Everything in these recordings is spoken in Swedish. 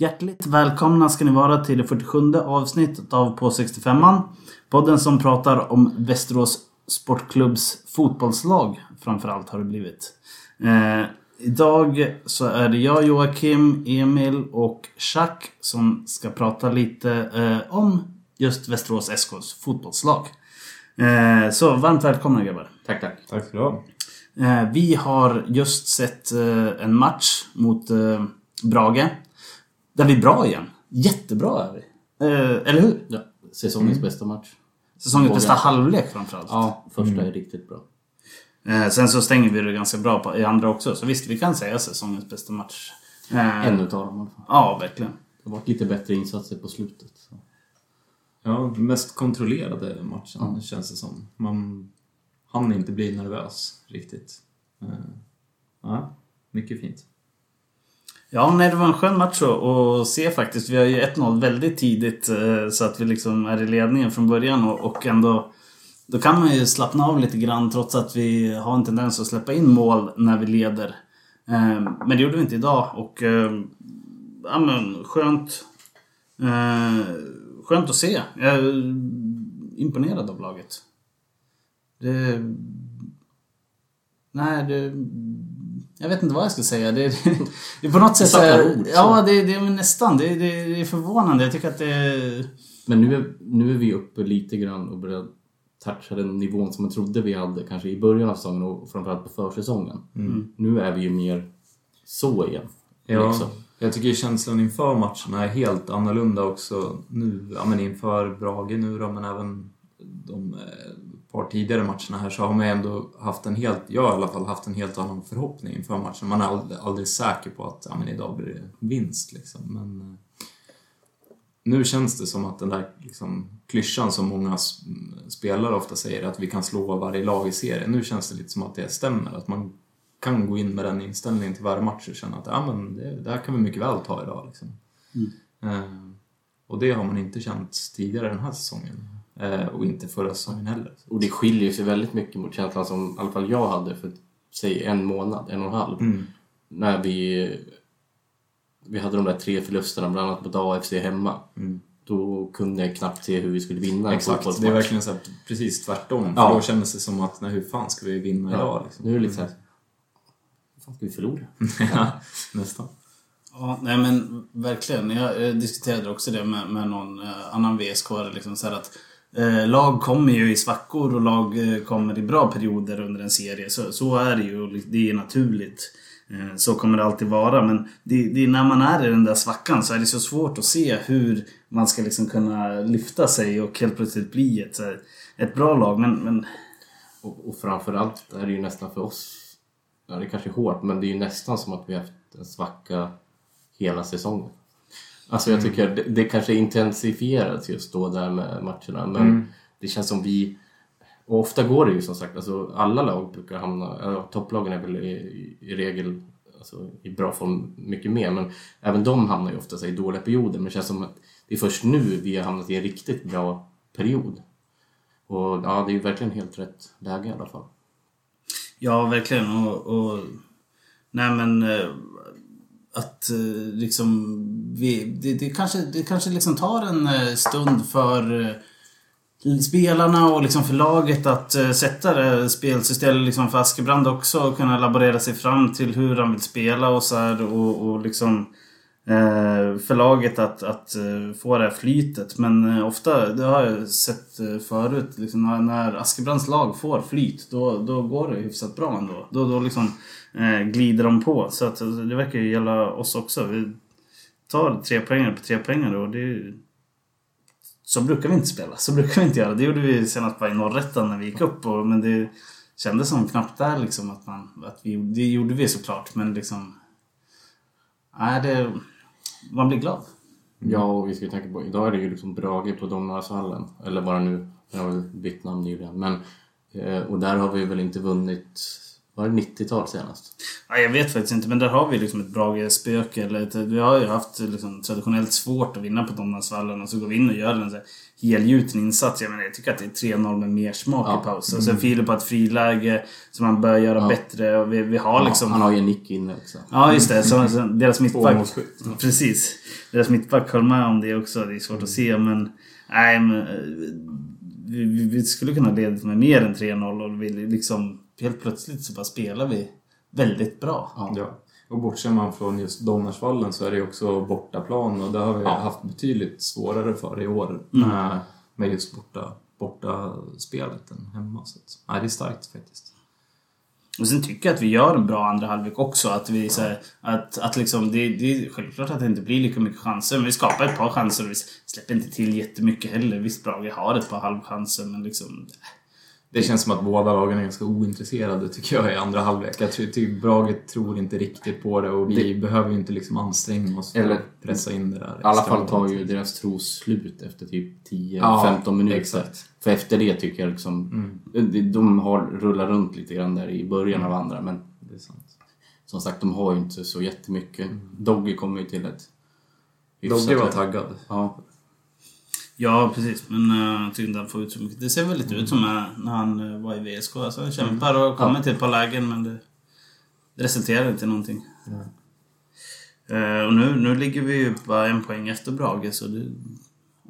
Hjärtligt välkomna ska ni vara till det 47 avsnittet av På 65an. Podden som pratar om Västerås Sportklubbs fotbollslag framförallt har det blivit. Eh, idag så är det jag, Joakim, Emil och Chuck som ska prata lite eh, om just Västerås SKs fotbollslag. Eh, så varmt välkomna grabbar. Tack, tack. Tack ska du ha. Eh, vi har just sett eh, en match mot eh, Brage. Där vi är bra igen. Jättebra är vi. Eh, eller hur? Ja, säsongens bästa match. Säsongens bästa halvlek framförallt. Ja, första är riktigt bra. Eh, sen så stänger vi det ganska bra på, i andra också. Så visst, vi kan säga säsongens bästa match. Eh, En utav dem i alla fall. Ja, verkligen. Det har varit lite bättre insatser på slutet. Så. Ja, mest kontrollerade matchen känns det som. Man hann inte bli nervös riktigt. Eh, Ja, mycket fint. Ja, nej, det var en skön match att- att se faktiskt. Vi har ju 1-0 väldigt tidigt eh, så att vi liksom är i ledningen från början och, och ändå... Då kan man ju slappna av lite grann trots att vi har en tendens att släppa in mål när vi leder. Ehm, men det gjorde vi inte idag och... Ehm, ja men skönt... Eh, skönt att se. Jag är imponerad av laget. Det... Nej, det... Jag vet inte vad jag ska säga. Det, det, det är på något sätt... ord, så. ja, det, det är nästan. Det, det, det är förvånande. Jag tycker att det... Men nu är, nu är vi uppe lite grann och börjar toucha den nivån som man trodde vi hade kanske i början av säsongen och framförallt på försäsongen. Nu är vi ju mer så igen. Ja, Liksom. jag tycker känslan inför matcherna är helt annorlunda också nu. Ja, men inför Brage nu då, men även de eh, par tidigare matcherna här så har man ändå haft en helt, jag har i alla fall haft en helt annan förhoppning inför matchen. Man är aldrig, aldrig säker på att ja, men idag blir det vinst liksom. Men eh, nu känns det som att den där liksom, klyschan som många spelare ofta säger, att vi kan slå varje lag i serien. Nu känns det lite som att det stämmer. Att man kan gå in med den inställningen till varje match och känna att ja, men det, det här kan vi mycket väl ta idag. Liksom. Eh, och det har man inte känt tidigare den här säsongen. Eh, och inte förra säsongen heller. Och det skiljer sig väldigt mycket mot känslan som i alla fall jag hade för säg en månad, en och en halv. Mm. När vi, vi hade de där tre förlusterna, bland annat mot AFC hemma. Mm. Då kunde jag knappt se hur vi skulle vinna en Exakt, det är verkligen så här, precis tvärtom. För Ja. då kändes det som att, nej, hur fan ska vi vinna idag? Ja, Liksom. nu är det lite såhär, hur fan ska vi förlora? ja, nästan. Ja, nej men verkligen. Jag diskuterade också det med, med någon eh, annan VSK. Liksom så här att eh, Eh, lag kommer ju i svackor och lag eh, kommer i bra perioder under en serie. Så, så är det ju. och Det är naturligt. Eh, så kommer det alltid vara. Men det, det när man är i den där svackan så är det så svårt att se hur man ska liksom kunna lyfta sig och helt plötsligt bli ett, så här, ett bra lag. Men, men Och, och framförallt är det ju nästan för oss, ja det kanske är hårt, men det är ju nästan som att vi har haft en svacka hela säsongen. Alltså jag tycker det, det kanske intensifierats just då där med matcherna, men det känns som vi och ofta går det ju som sagt, alltså alla lag brukar hamna, ja, topplagen är väl i, i, i regel alltså, i bra form mycket mer, men även de hamnar ju ofta i dåliga perioder. Men det känns som att det är först nu vi har hamnat i en riktigt bra period. Och ja, det är ju verkligen helt rätt läge i alla fall. Ja, verkligen. Och, och, nej men eh, att eh, liksom vi, det, det kanske, det kanske liksom tar en eh, stund för eh, spelarna och liksom för laget att sätta det spelsystemet liksom för Askebrand också och kunna laborera sig fram till hur han vill spela och så här och, och liksom Eh, förlaget för laget att, att eh, få det här flytet. Men eh, ofta, det har jag sett förut, liksom när, när Askebrands lag får flyt då, då går det hyfsat bra ändå. Då, då liksom eh, glider de på. Så att, alltså, det verkar ju gälla oss också. Vi tar tre poäng på tre poäng och det är ju- så brukar vi inte spela. Så brukar vi inte göra. Det gjorde vi senast bara i norrätten när vi gick upp. Och, men det kändes som knappt där liksom att man... Att vi, det gjorde vi såklart men liksom... Nej, det... Man blir glad. Mm. Ja, och vi ska ju tänka på, idag är det ju liksom Brage på Domnarshallen. Eller bara nu, jag har väl bytt namn nyligen. Men, eh, och där har vi väl inte vunnit, var det 90-tal senast? Ja, jag vet faktiskt inte, men där har vi liksom ett Brage-spöke. Eller ett, vi har ju haft liksom, traditionellt svårt att vinna på Domnarsvallen och så går vi in och gör en så här helgjuten insats. Jag, menar, jag tycker att det är 3-0 med mer smak Ja. i paus. Och sen Filip har ett friläge som man bör göra Ja. bättre. Och vi, vi har liksom... Ja, han har ju en nick inne också. Ja, just det. Så, så, deras mittback... Precis. Deras mittback höll med om det också. Det är svårt att se, men... Nej, men... eh, Vi, vi, vi skulle kunna leda med mer än 3-0 och vi liksom... Helt plötsligt så bara spelar vi väldigt bra. Ja. Ja. Och bortser man från just Donnersvallen så är det ju också bortaplan och det har vi Ja. haft betydligt svårare för i år. Mm. Med just borta, borta spelet än hemma. Så att, nej, det är starkt faktiskt. Och sen tycker jag att vi gör en bra andra halvlek också. Att vi så här, att, att liksom, det, det är självklart att det inte blir lika mycket chanser. Men vi skapar ett par chanser och vi släpper inte till jättemycket heller. Visst, Brage har ett par halvchanser men liksom... Det känns som att båda lagen är ganska ointresserade tycker jag i andra halvlek. Jag tror- tycker Brage tror inte riktigt på det och vi behöver ju inte liksom anstränga oss Eller- att pressa in det där. I alla fall tar ju deras tro slut efter typ 10-15 Ja, minuter. exakt. För efter det tycker jag liksom... Mm. de- De har rullat runt lite grann där i början av andra men Det är sant. som sagt de har ju inte så jättemycket. Doggy kommer ju till ett... Dogge var taggad. Ja. Ja, precis. Men uh, jag tycker inte han får ut så mycket. Det ser väl lite ut som eh, när han eh, var i VSK. Alltså, han kämpar och kommer till ett par lägen men det, det resulterar inte i någonting. Eh, och nu, nu ligger vi ju bara en poäng efter Brage så det,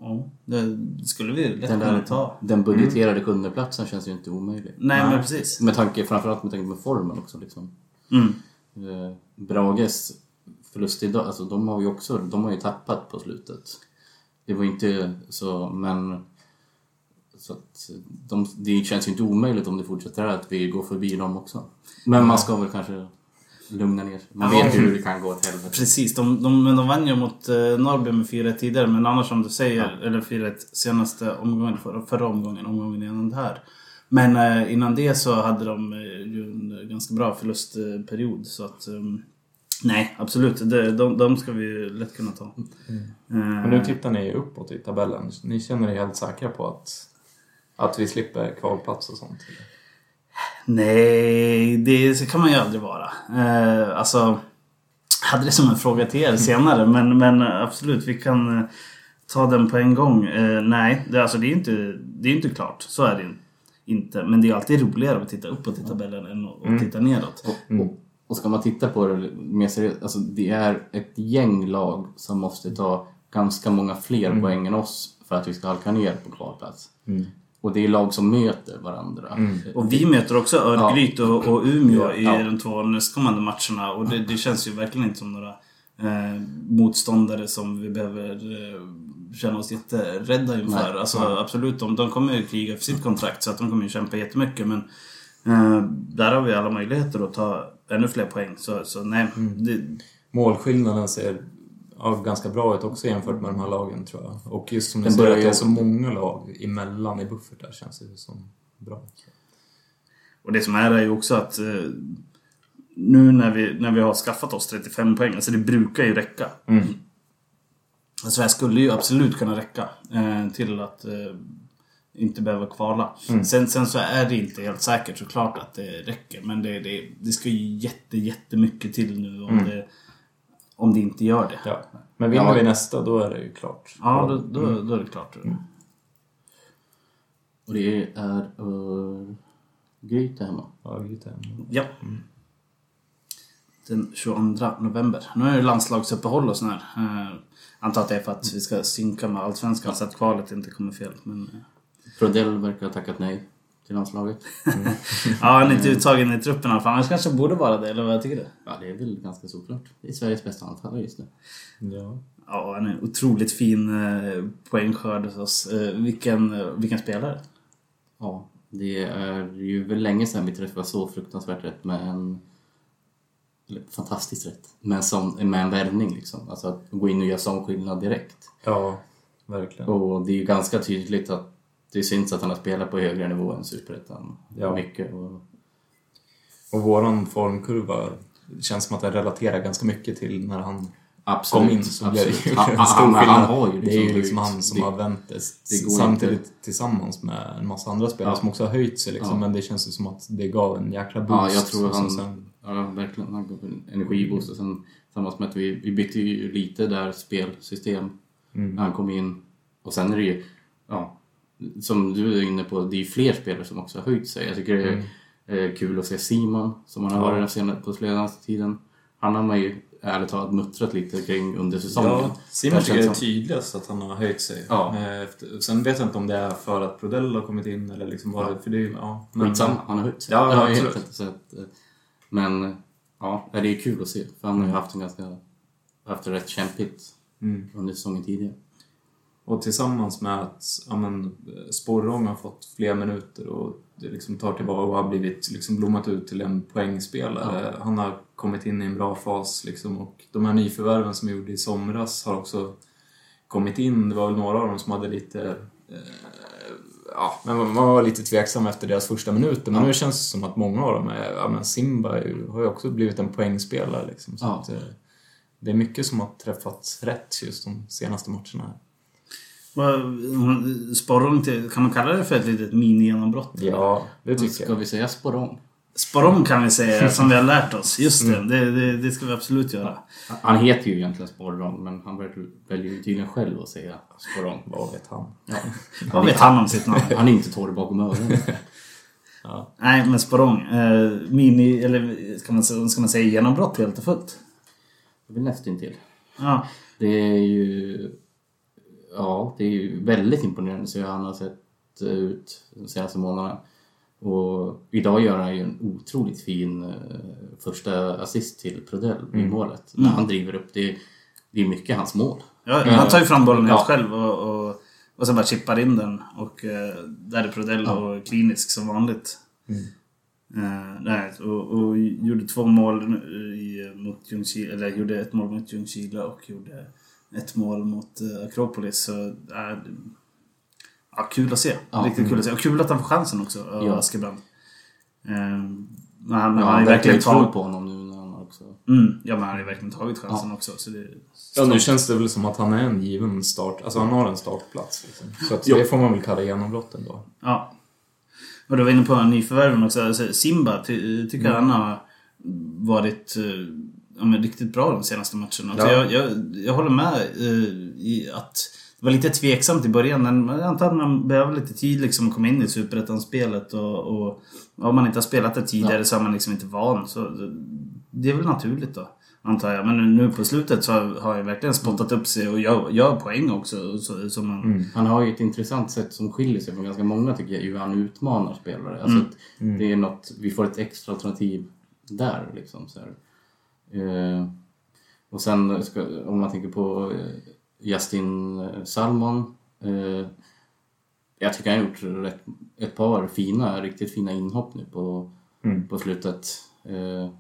ja, det, skulle vi lätt Den, kunna ta. den budgeterade sjundeplatsen känns ju inte omöjlig. Nej, men precis. Med tanke, framförallt med tanke på formen också. Liksom. Mm. Eh, Brages förlust idag, alltså de har ju också de har ju tappat på slutet. Det var inte så, men så att de, det känns ju inte omöjligt om det fortsätter här att vi går förbi dem också. Men man ska väl kanske lugna ner sig. Man Ja. vet ju hur det kan gå åt helvete. Precis, de, de, men de vann ju mot eh, Norrby med 4-1 tidigare. Men annars som du säger, eller 4-1 senaste omgången, förra, förra omgången, omgången innan det här. Men eh, innan det så hade de eh, ju en ganska bra förlustperiod. Så att, ehm, nej, absolut. Det, de, de ska vi lätt kunna ta. Men Eh, nu tittar ni uppåt i tabellen. Ni känner er helt säkra på att, att vi slipper kvalplats och sånt? eller? Nej, det kan man ju aldrig vara. Eh, alltså, hade det som en fråga till er senare, men, men absolut, vi kan eh, ta den på en gång. Eh, nej, det, alltså, det är ju inte, det är inte klart. Så är det inte. Men det är alltid roligare att titta uppåt i tabellen än att att titta neråt. Och, och, och ska man titta på det mer seriöst, alltså det är ett gäng lag som måste ta ganska många fler poäng än oss för att vi ska halka ner på kvalplats. Och det är lag som möter varandra. Och vi möter också Örgryte och, och Umeå i Ja. de två nästkommande matcherna. Och det, det känns ju verkligen inte som några eh, motståndare som vi behöver eh, känna oss jätterädda inför. Nej. Alltså, Absolut, de, de kommer ju kriga för sitt kontrakt så att de kommer ju kämpa jättemycket. Men eh, där har vi alla möjligheter att ta ännu fler poäng. Så, så nej, det, Målskillnaden ser ja, ganska bra ut också jämfört med de här lagen tror jag. Och just som ni säger att det är så många lag emellan i buffert där känns det som bra. Och det som är är ju också att eh, nu när vi, när vi har skaffat oss 35 poäng, alltså det brukar ju räcka. Alltså det här skulle ju absolut kunna räcka eh, till att eh, inte behöva kvala. Sen, sen så är det inte helt säkert såklart att det räcker. Men det, det, det ska ju jätte, jättemycket till nu om, det, om det inte gör det. Ja. Men vinner Ja. vi nästa då är det ju klart. Ja, då, då, då är det klart. Och det är Örgryte hemma. Ja, lite. Ja. Den 22 november. Nu är det landslagsuppehåll och sådär. Eh, antar att det är för att vi ska synka med Allsvenskan så att kvalet inte kommer fel. Men, eh, Prodell verkar ha tackat nej till landslaget. ja, han är inte uttagen i truppen i alla fall. Han kanske borde vara det, eller vad tycker du? Ja, det är väl ganska såklart. Det är Sveriges bästa anfallare just nu. Ja. Ja, han är en otroligt fin eh, poängskörd hos oss. Eh, vilken, eh, vilken spelare. Ja, det är ju väl länge sedan vi träffade så fruktansvärt rätt med en... Eller fantastiskt rätt. Med en, sån, med en värvning liksom. Alltså att gå in och göra sån skillnad direkt. ja, verkligen. Och det är ju ganska tydligt att det syns att han har spelat på högre nivå än Superettan. Ja. Mycket. Och, Och våran formkurva det känns som att den relaterar ganska mycket till när han Absolut, kom in så blev det absolut. ju en stor skillnad. det är ju liksom liksom han som Det- har vänt det. Samtidigt tillsammans med en massa andra spelare Ja. som också har höjt sig liksom. Ja. Men det känns ju som att det gav en jäkla boost. Ja, jag tror han, sen- ja, verkligen, han gav en energiboost och sen tillsammans med att vi, vi bytte ju lite där spelsystem Mm. när han kom in. Och sen är det ju, ja, som du är inne på, det är ju fler spelare som också har höjt sig. Jag tycker det är eh, kul att se Simon, som han har Ja. varit där senare på senaste tiden. Han har man ju ärligt talat muttrat lite kring under säsongen. Ja, Simon Det tycker jag är som- tydligast att han har höjt sig. Ja. Eh, Efter, sen vet jag inte om det är för att Prodell har kommit in eller liksom bara... För det är ju- ja, men- Skitsamma, han har höjt sig. Ja, Det jag absolut. helt. Så att, eh, men ja, det är kul att se. För han har ju haft en ganska, haft det rätt kämpigt Mm. under säsongen tidigare. Och tillsammans med att ja, men, Sporrong har fått fler minuter och det liksom tar tillbaka och har blivit liksom blommat ut till en poängspelare. Han har kommit in i en bra fas liksom, och de här nyförvärven som vi gjorde i somras har också kommit in. Det var väl några av dem som hade lite eh, Ja, men man var lite tveksam efter deras första minuter. Men Ja. nu känns det som att många av dem är... Ja, men Simba har ju också blivit en poängspelare. Liksom, så Ja. att, eh, det är mycket som har träffats rätt just de senaste matcherna. Sporrong till, kan man kalla det för ett litet mini-genombrott? Ja, det tycker Ska jag. vi säga sporong? Sporrong kan vi säga, som vi har lärt oss. Just det, det, det, det ska vi absolut göra. Han heter ju egentligen sporong, men han väljer väljer ju tydligen själv att säga sporong. Vad vet han? Ja. Vad vet han om sitt namn? Han är inte torr bakom öronen. Ja. Nej, men Sporrong. Eh, mini, eller ska man, säga- ska man säga genombrott helt och fullt? Det blir nästintill. Ja. Det är ju... Ja, det är ju väldigt imponerande så han har sett ut de senaste månaderna. Och idag gör han ju en otroligt fin eh, första assist till Prodell i målet. När han driver upp. Det, det är mycket hans mål. Ja, han tar ju fram bollen helt Ja. själv och, och, och sen bara chippar in den. Och eh, där är Prodell och klinisk som vanligt. Eh, nej, och, och gjorde två mål i, mot Ljungskile, eller gjorde ett mål mot Ljungskile och gjorde ett mål mot eh, Akropolis. Så, eh, ja, kul att se. Ja. Riktigt kul att se. Och kul att han får chansen också, av Ja. Askebrand. Eh, men han, Ja, han har han verkar verkligen ju tro på honom nu när han också... Mm, ja, men han har ju verkligen tagit chansen också. Så det, Ja, nu känns det väl som att han är en given start. Alltså han har en startplats. Liksom. Så att det får man väl kalla genombrott ändå. Ja. Och du var inne på nyförvärven också. Alltså, Simba ty tycker jag han har varit eh, ja, men riktigt bra de senaste matcherna. Så Ja. jag, jag, jag håller med eh, i att det var lite tveksamt i början. Men jag antar att man behöver lite tid liksom att komma in i Superettan-spelet. Och, och om man inte har spelat det tidigare så är man liksom inte van. Så det är väl naturligt då. Antar jag. Men nu på slutet så har jag verkligen spottat upp sig och gör, gör poäng också. Så, som man, Han har ju ett intressant sätt som skiljer sig från ganska många tycker jag, hur han utmanar spelare. Alltså att det är något, vi får ett extra alternativ där liksom. Så här. Eh, och sen ska, om man tänker på eh, Justin eh, Salmon. Eh, jag tycker han har gjort rätt, ett par fina, riktigt fina inhopp nu på, på slutet. Eh,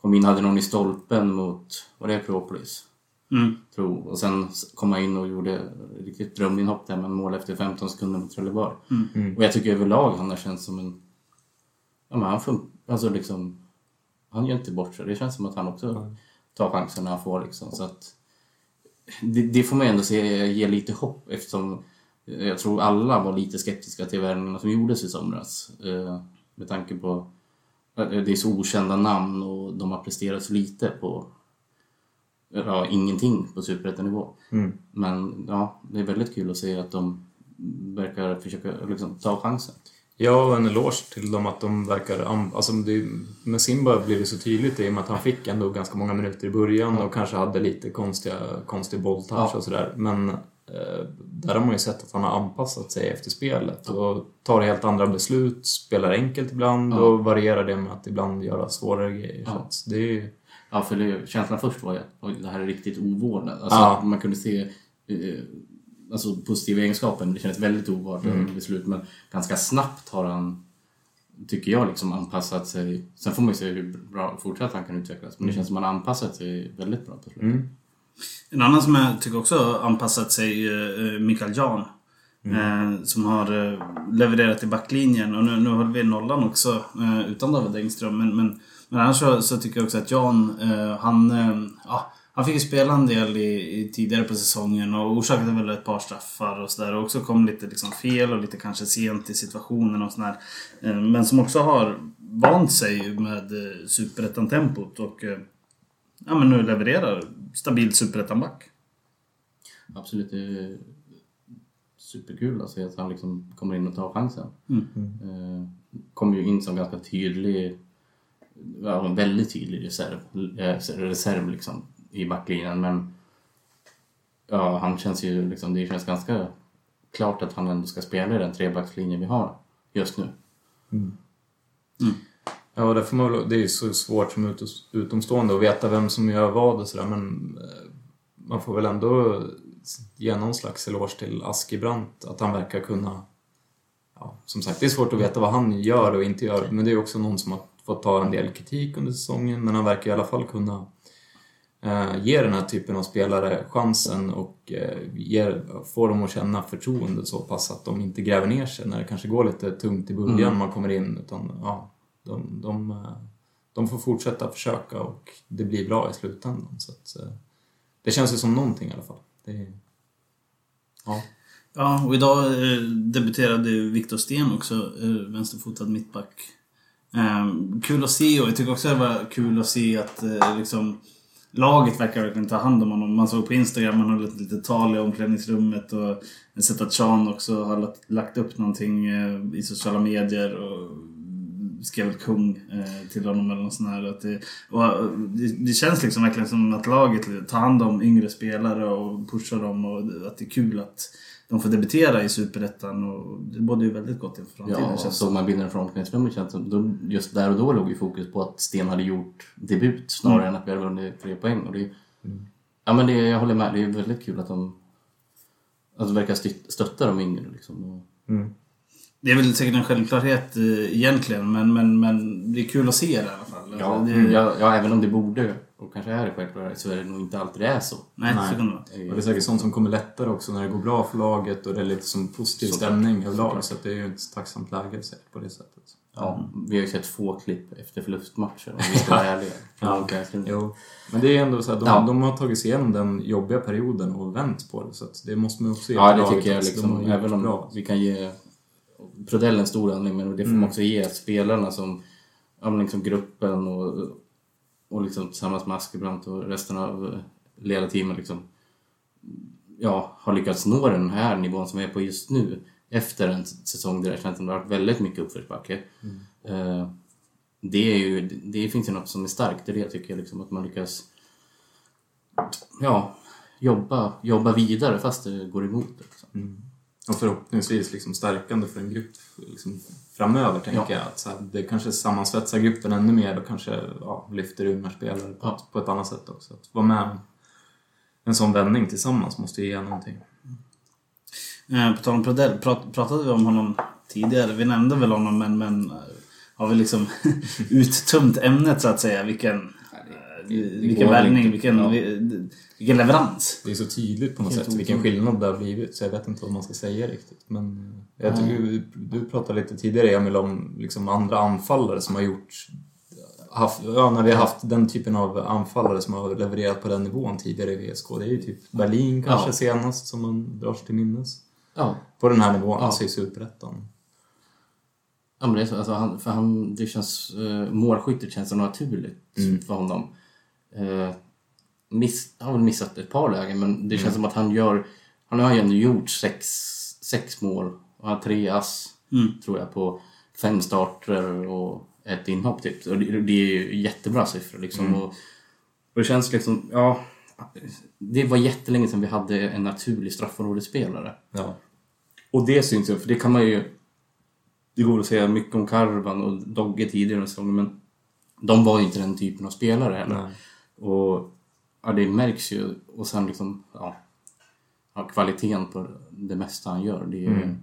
kom in, hade någon i stolpen mot, var det Akropolis? mm. Tro. Och sen kom jag in och gjorde riktigt dröminhopp där med mål efter 15 sekunder mot Trelleborg. Och jag tycker överlag han har känts som en... Ja men han fun- alltså liksom... Han gör inte bort sig. Det känns som att han också tar chansen när han får liksom. Så att... Det, det får man ändå se ge lite hopp eftersom jag tror alla var lite skeptiska till värvningarna som gjordes i somras. Eh, med tanke på att det är så okända namn och de har presterat så lite på ja, ingenting på superettanivå. Men ja, det är väldigt kul att se att de verkar försöka liksom, ta chansen. Ja, och en eloge till dem att de verkar... Alltså det, med Simba blir det så tydligt i och med att han fick ändå ganska många minuter i början och kanske hade lite konstiga, konstig bolltouch Ja. och sådär. Men eh, där har man ju sett att han har anpassat sig efter spelet och tar helt andra beslut, spelar enkelt ibland Ja. och varierar det med att ibland göra svårare grejer. Så Ja. att det är ju... Ja, för det, känslan först var ju att det här är riktigt ovårdat. Alltså. Man kunde se eh, alltså, positiva egenskaper, men det kändes väldigt ovårdat Mm. beslut. Men ganska snabbt har han, tycker jag, liksom anpassat sig. Sen får man ju se hur bra fortsatt han kan utvecklas, men det känns som att han har anpassat sig väldigt bra på slutet. Mm. En annan som jag tycker också har anpassat sig är eh, Mikael Jan. Eh, som har eh, levererat i backlinjen och nu, nu håller vi nollan också eh, utan David Engström. Men, men, men annars så, så tycker jag också att Jan, eh, han, eh, ja, Han fick ju spela en del i, i tidigare på säsongen och orsakade väl ett par straffar och sådär. Och också kom lite liksom fel och lite kanske sent i situationen och sådär. Eh, Men som också har vant sig med eh, superettan-tempot och eh, ja, men nu levererar stabilt superettan-back. Absolut. Det är superkul att se att han liksom kommer in och tar chansen. Mm. Eh, kom ju in som ganska tydlig, väldigt tydlig reserv, reserv liksom, i backlinjen. Men ja, han känns ju liksom, det känns ganska klart att han ändå ska spela i den trebackslinjen vi har just nu. Ja, det, får man det är ju så svårt som utomstående att veta vem som gör vad och sådär men eh, man får väl ändå ge någon slags eloge till Askibrandt att han verkar kunna... Ja, som sagt, det är svårt att veta vad han gör och inte gör men det är också någon som har fått ta en del kritik under säsongen men han verkar i alla fall kunna eh, ge den här typen av spelare chansen och eh, ger, få dem att känna förtroende så pass att de inte gräver ner sig när det kanske går lite tungt i början när man kommer in utan ja, de, de, eh, de får fortsätta försöka och det blir bra i slutändan. Så att, det känns ju som någonting i alla fall. Det, ja. Ja, och idag debuterade Viktor Sten också, vänsterfotad mittback. Kul att se och jag tycker också det var kul att se att liksom, laget verkar verkligen ta hand om honom. Man såg på Instagram, han höll ett litet tal i omklädningsrummet och jag har sett att Sean också har lagt, lagt upp någonting eh, i sociala medier och skrev kung eh, till honom eller något sånt här. Att det, och, eh, det, det känns liksom verkligen som att laget tar hand om yngre spelare och pushar dem och att det är kul att de får debutera i Superettan och det bådar ju väldigt gott inför framtiden Ja, känns såg man bilden från omklädningsrummet känns då, just där och då låg ju fokus på att Sten hade gjort debut snarare än att vi hade vunnit tre poäng. Och det, Ja men det, jag håller med, det är väldigt kul att de, att de verkar stöt- stötta de yngre liksom. Och, Det är väl säkert en självklarhet eh, egentligen men, men, men det är kul att se det i alla fall. Ja, det, ja, ja, även om det borde och kanske är det självklart så är det nog inte alltid det är så. Nej, Nej. så kan det vara. Och det är säkert sånt som kommer lättare också när det går bra för laget och det är lite som positiv Såklart. stämning överlag. Så det är ju ett tacksamt läge säkert på det sättet. Ja, vi har ju sett få klipp efter förlustmatcher om vi ska vara ärliga. Ja. Jo. Men det är ändå så att de, Ja. de har tagit sig igenom den jobbiga perioden och vänt på det. Så att det måste man också ge Ja, det laget tycker jag liksom. Även om bra. vi kan ge Prodell en stor anledning, men det får man också ge spelarna som, ja liksom gruppen och, och liksom tillsammans med Askebrandt och resten av ledarteamet liksom, ja, har lyckats nå den här nivån som vi är på just nu. Efter en säsong där det känns som det har varit väldigt mycket uppförsbacke. Eh, det, är ju, det finns ju något som är starkt i det tycker jag, liksom, att man lyckas ja, jobba, jobba vidare fast det går emot. Liksom. Och förhoppningsvis liksom stärkande för en grupp liksom framöver, tänker Ja. jag. Att så här, det kanske sammansvetsar gruppen ännu mer och kanske ja, lyfter unga spelare på, Ja. ett, på ett annat sätt också. Att vara med en sån vändning tillsammans måste ju ge någonting. Eh, På tal om Prodell, prat, pratade vi om honom tidigare? Vi nämnde väl honom men, men eh, har vi liksom uttömt ämnet så att säga? Vilken, eh, vilken värvning, vilken, Ja. vi- vilken leverans. Det är så tydligt på något sätt vilken skillnad det har blivit så jag vet inte vad man ska säga riktigt. Men jag tycker du, du pratade lite tidigare Emil om liksom andra anfallare som har gjort haft, ja, när vi har haft den typen av anfallare som har levererat på den nivån tidigare i VSK. Det är ju typ Berlin kanske Ja. senast som man drar sig till minnes. Ja, På den här nivån, Ja. alltså i Superettan. Ja, men det är så, alltså han, för han, det känns, eh, målskyttet känns så naturligt Mm. för honom. Eh, miss, han har väl missat ett par lägen men det känns Mm. som att han gör, han har ju ändå gjort sex, sex mål och har tre ass Mm. tror jag på fem starter och ett inhopp typ. Och det, det är ju jättebra siffror liksom. Mm. Och, och det känns liksom, ja, det var jättelänge sedan vi hade en naturlig straffområdesspelare. Ja. Och det syns ju, för det kan man ju... Det går att säga mycket om Karvan och Dogge tidigare i säsongen, men de var ju inte den typen av spelare heller. Nej. Och ja, det märks ju. Och sen liksom, ja, ja, kvaliteten på det mesta han gör. Det är, Mm.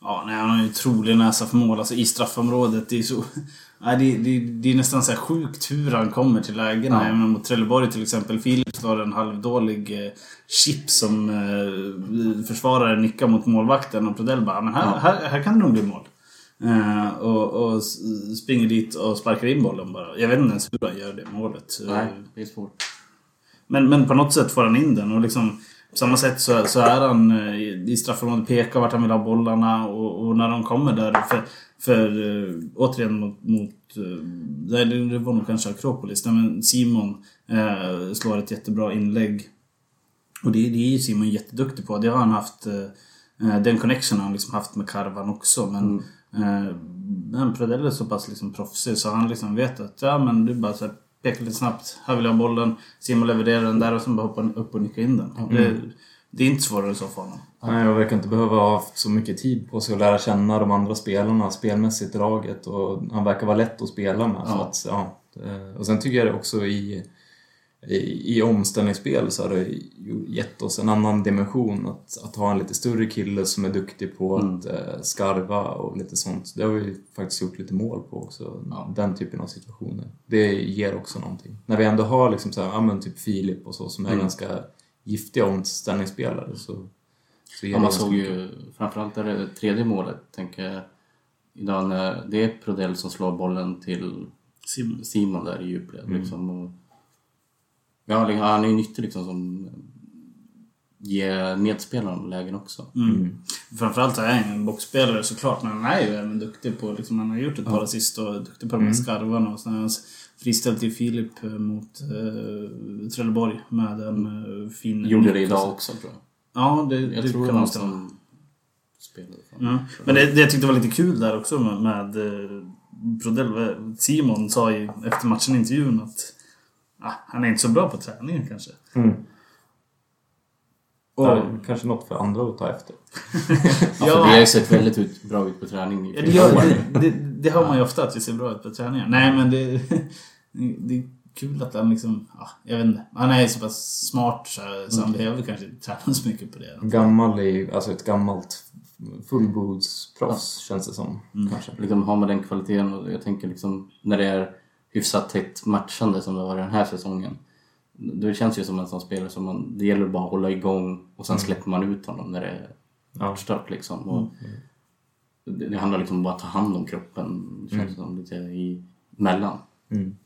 Ja, nej, han har ju otrolig näsa för mål. Alltså i straffområdet. Det är så... Nej, det, det, det är nästan så här sjukt hur han kommer till lägena. Ja. Menar, mot Trelleborg till exempel. Philips var en halvdålig eh, chip som eh, försvararen nickade mot målvakten. Och Prodell bara, men här, Ja. här, här kan det nog bli mål. Eh, och, och springer dit och sparkar in bollen bara. Jag vet inte ens hur han gör det målet. Eh, nej, det är svårt. men, men på något sätt får han in den och liksom på samma sätt så, så är han eh, i straffområdet, pekar vart han vill ha bollarna och, och när de kommer där. För, för återigen mot... mot det, var nog kanske Akropolis. Nej, men Simon uh, slår ett jättebra inlägg. Och det, det är ju Simon jätteduktig på. Det har han haft... Uh, den connection har han liksom haft med Karvan också. Men, mm. Men Pradell är så pass liksom proffsig så han liksom vet att ja men du bara så här, pekar lite snabbt. Här vill jag ha bollen. Simon levererar den där och sen bara hoppar upp och nickar in den. Mm. Det, det är inte svårare än så för honom. Nej, jag verkar inte behöva ha haft så mycket tid på sig att lära känna de andra spelarna spelmässigt i laget och han verkar vara lätt att spela med. Så Ja. att, ja. eh, Och sen tycker jag det också i, i, i omställningsspel så har det ju gett oss en annan dimension att, att ha en lite större kille som är duktig på Mm. att eh, skarva och lite sånt. Det har vi faktiskt gjort lite mål på också, Ja. den typen av situationer. Det ger också någonting. När vi ändå har liksom så här, ja men typ Filip och så som är Mm. ganska giftiga omställningsspelare så, så ger Ja, man såg mycket. ju framförallt det tredje målet, tänker jag. Idag när det är Prodell som slår bollen till Simon. Simon där i djupled. Mm. Liksom, och, ja, liksom, han är ju nyttig liksom som ger medspelarna lägen också. Mm. Framförallt är han en boxspelare såklart, men han är ju även duktig på, liksom, han har gjort ett par assist och är duktig på de här skarvarna. Och sen friställt till Filip eh, mot eh, Trelleborg med en eh, fin Gjorde det idag också tror jag. Ja, det, Jag det tror kan nog stämma. som spelade. Ja. Men det, det jag tyckte var lite kul där också med, med eh, Brodell, Simon sa ju efter matchen i intervjun att ah, han är inte så bra på träningen kanske. Mm. Och, Ja, det är kanske något för andra att ta efter. Ja, för vi har ju sett väldigt ut, bra ut på träning i Ja, det, flera gör, år. det, det, det hör man ju ofta att vi ser bra ut på träningar. Nej men det, det är kul att han liksom, ja, jag vet inte. Han är så pass smart så, så han behöver kanske inte träna så mycket på det. Gammal i, alltså ett gammalt fullblodsproffs känns det som. Kanske. Liksom har man den kvaliteten och jag tänker liksom när det är hyfsat tätt matchande som det var den här säsongen. Det känns ju som en sån spelare som man, det gäller bara att hålla igång och sen släpper man ut honom när det är matchstart liksom. Och det, det handlar liksom bara om att ta hand om kroppen, känns det som, lite i mellan. Mm.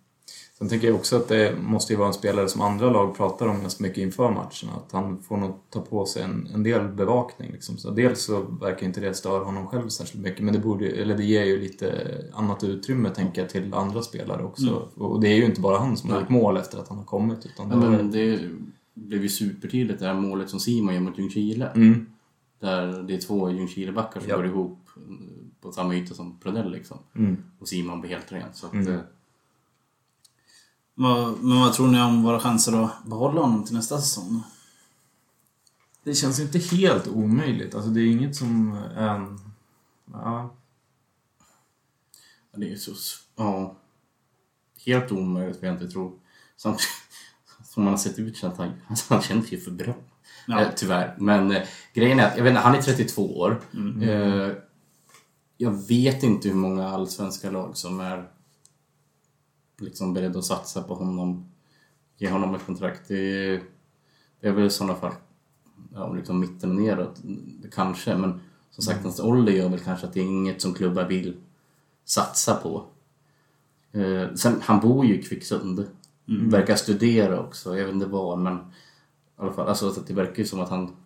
Sen tycker jag också att det måste ju vara en spelare som andra lag pratar om ganska mycket inför matcherna. Att han får nog ta på sig en, en del bevakning. Liksom. Så dels så verkar inte det störa honom själv särskilt mycket men det, borde, eller det ger ju lite annat utrymme tänker jag till andra spelare också. Och det är ju inte bara han som har gjort mål efter att han har kommit. Utan det Ja, var- men det blev ju supertydligt det här målet som Simon gör mot Ljungskile. mm. Där det är två Ljungskilebackar som Ja. går ihop på samma yta som Prodell liksom. Mm. Och Simon blir helt ren. Så att, Mm. eh, men vad tror ni om våra chanser att behålla honom till nästa säsong? Det känns inte helt omöjligt. Alltså det är inget som en... Ja, Ja, Det är så... Ja. Helt omöjligt vill jag inte tro. Samtidigt som man har sett ut känns han, alltså, han känns ju för bra. Ja. Eh, tyvärr. Men eh, grejen är att, jag vet inte, han är 32 år. Eh, jag vet inte hur många allsvenska lag som är liksom beredda att satsa på honom. Ge honom ett kontrakt. Det är, det är väl i sådana fall ja, liksom mitten och neråt. Kanske, men som sagt hans ålder gör väl kanske att det är inget som klubbar vill satsa på. Eh, sen, han bor ju i Kvicksund. Verkar studera också, jag vet inte vad men i alla fall, alltså, det verkar ju som att han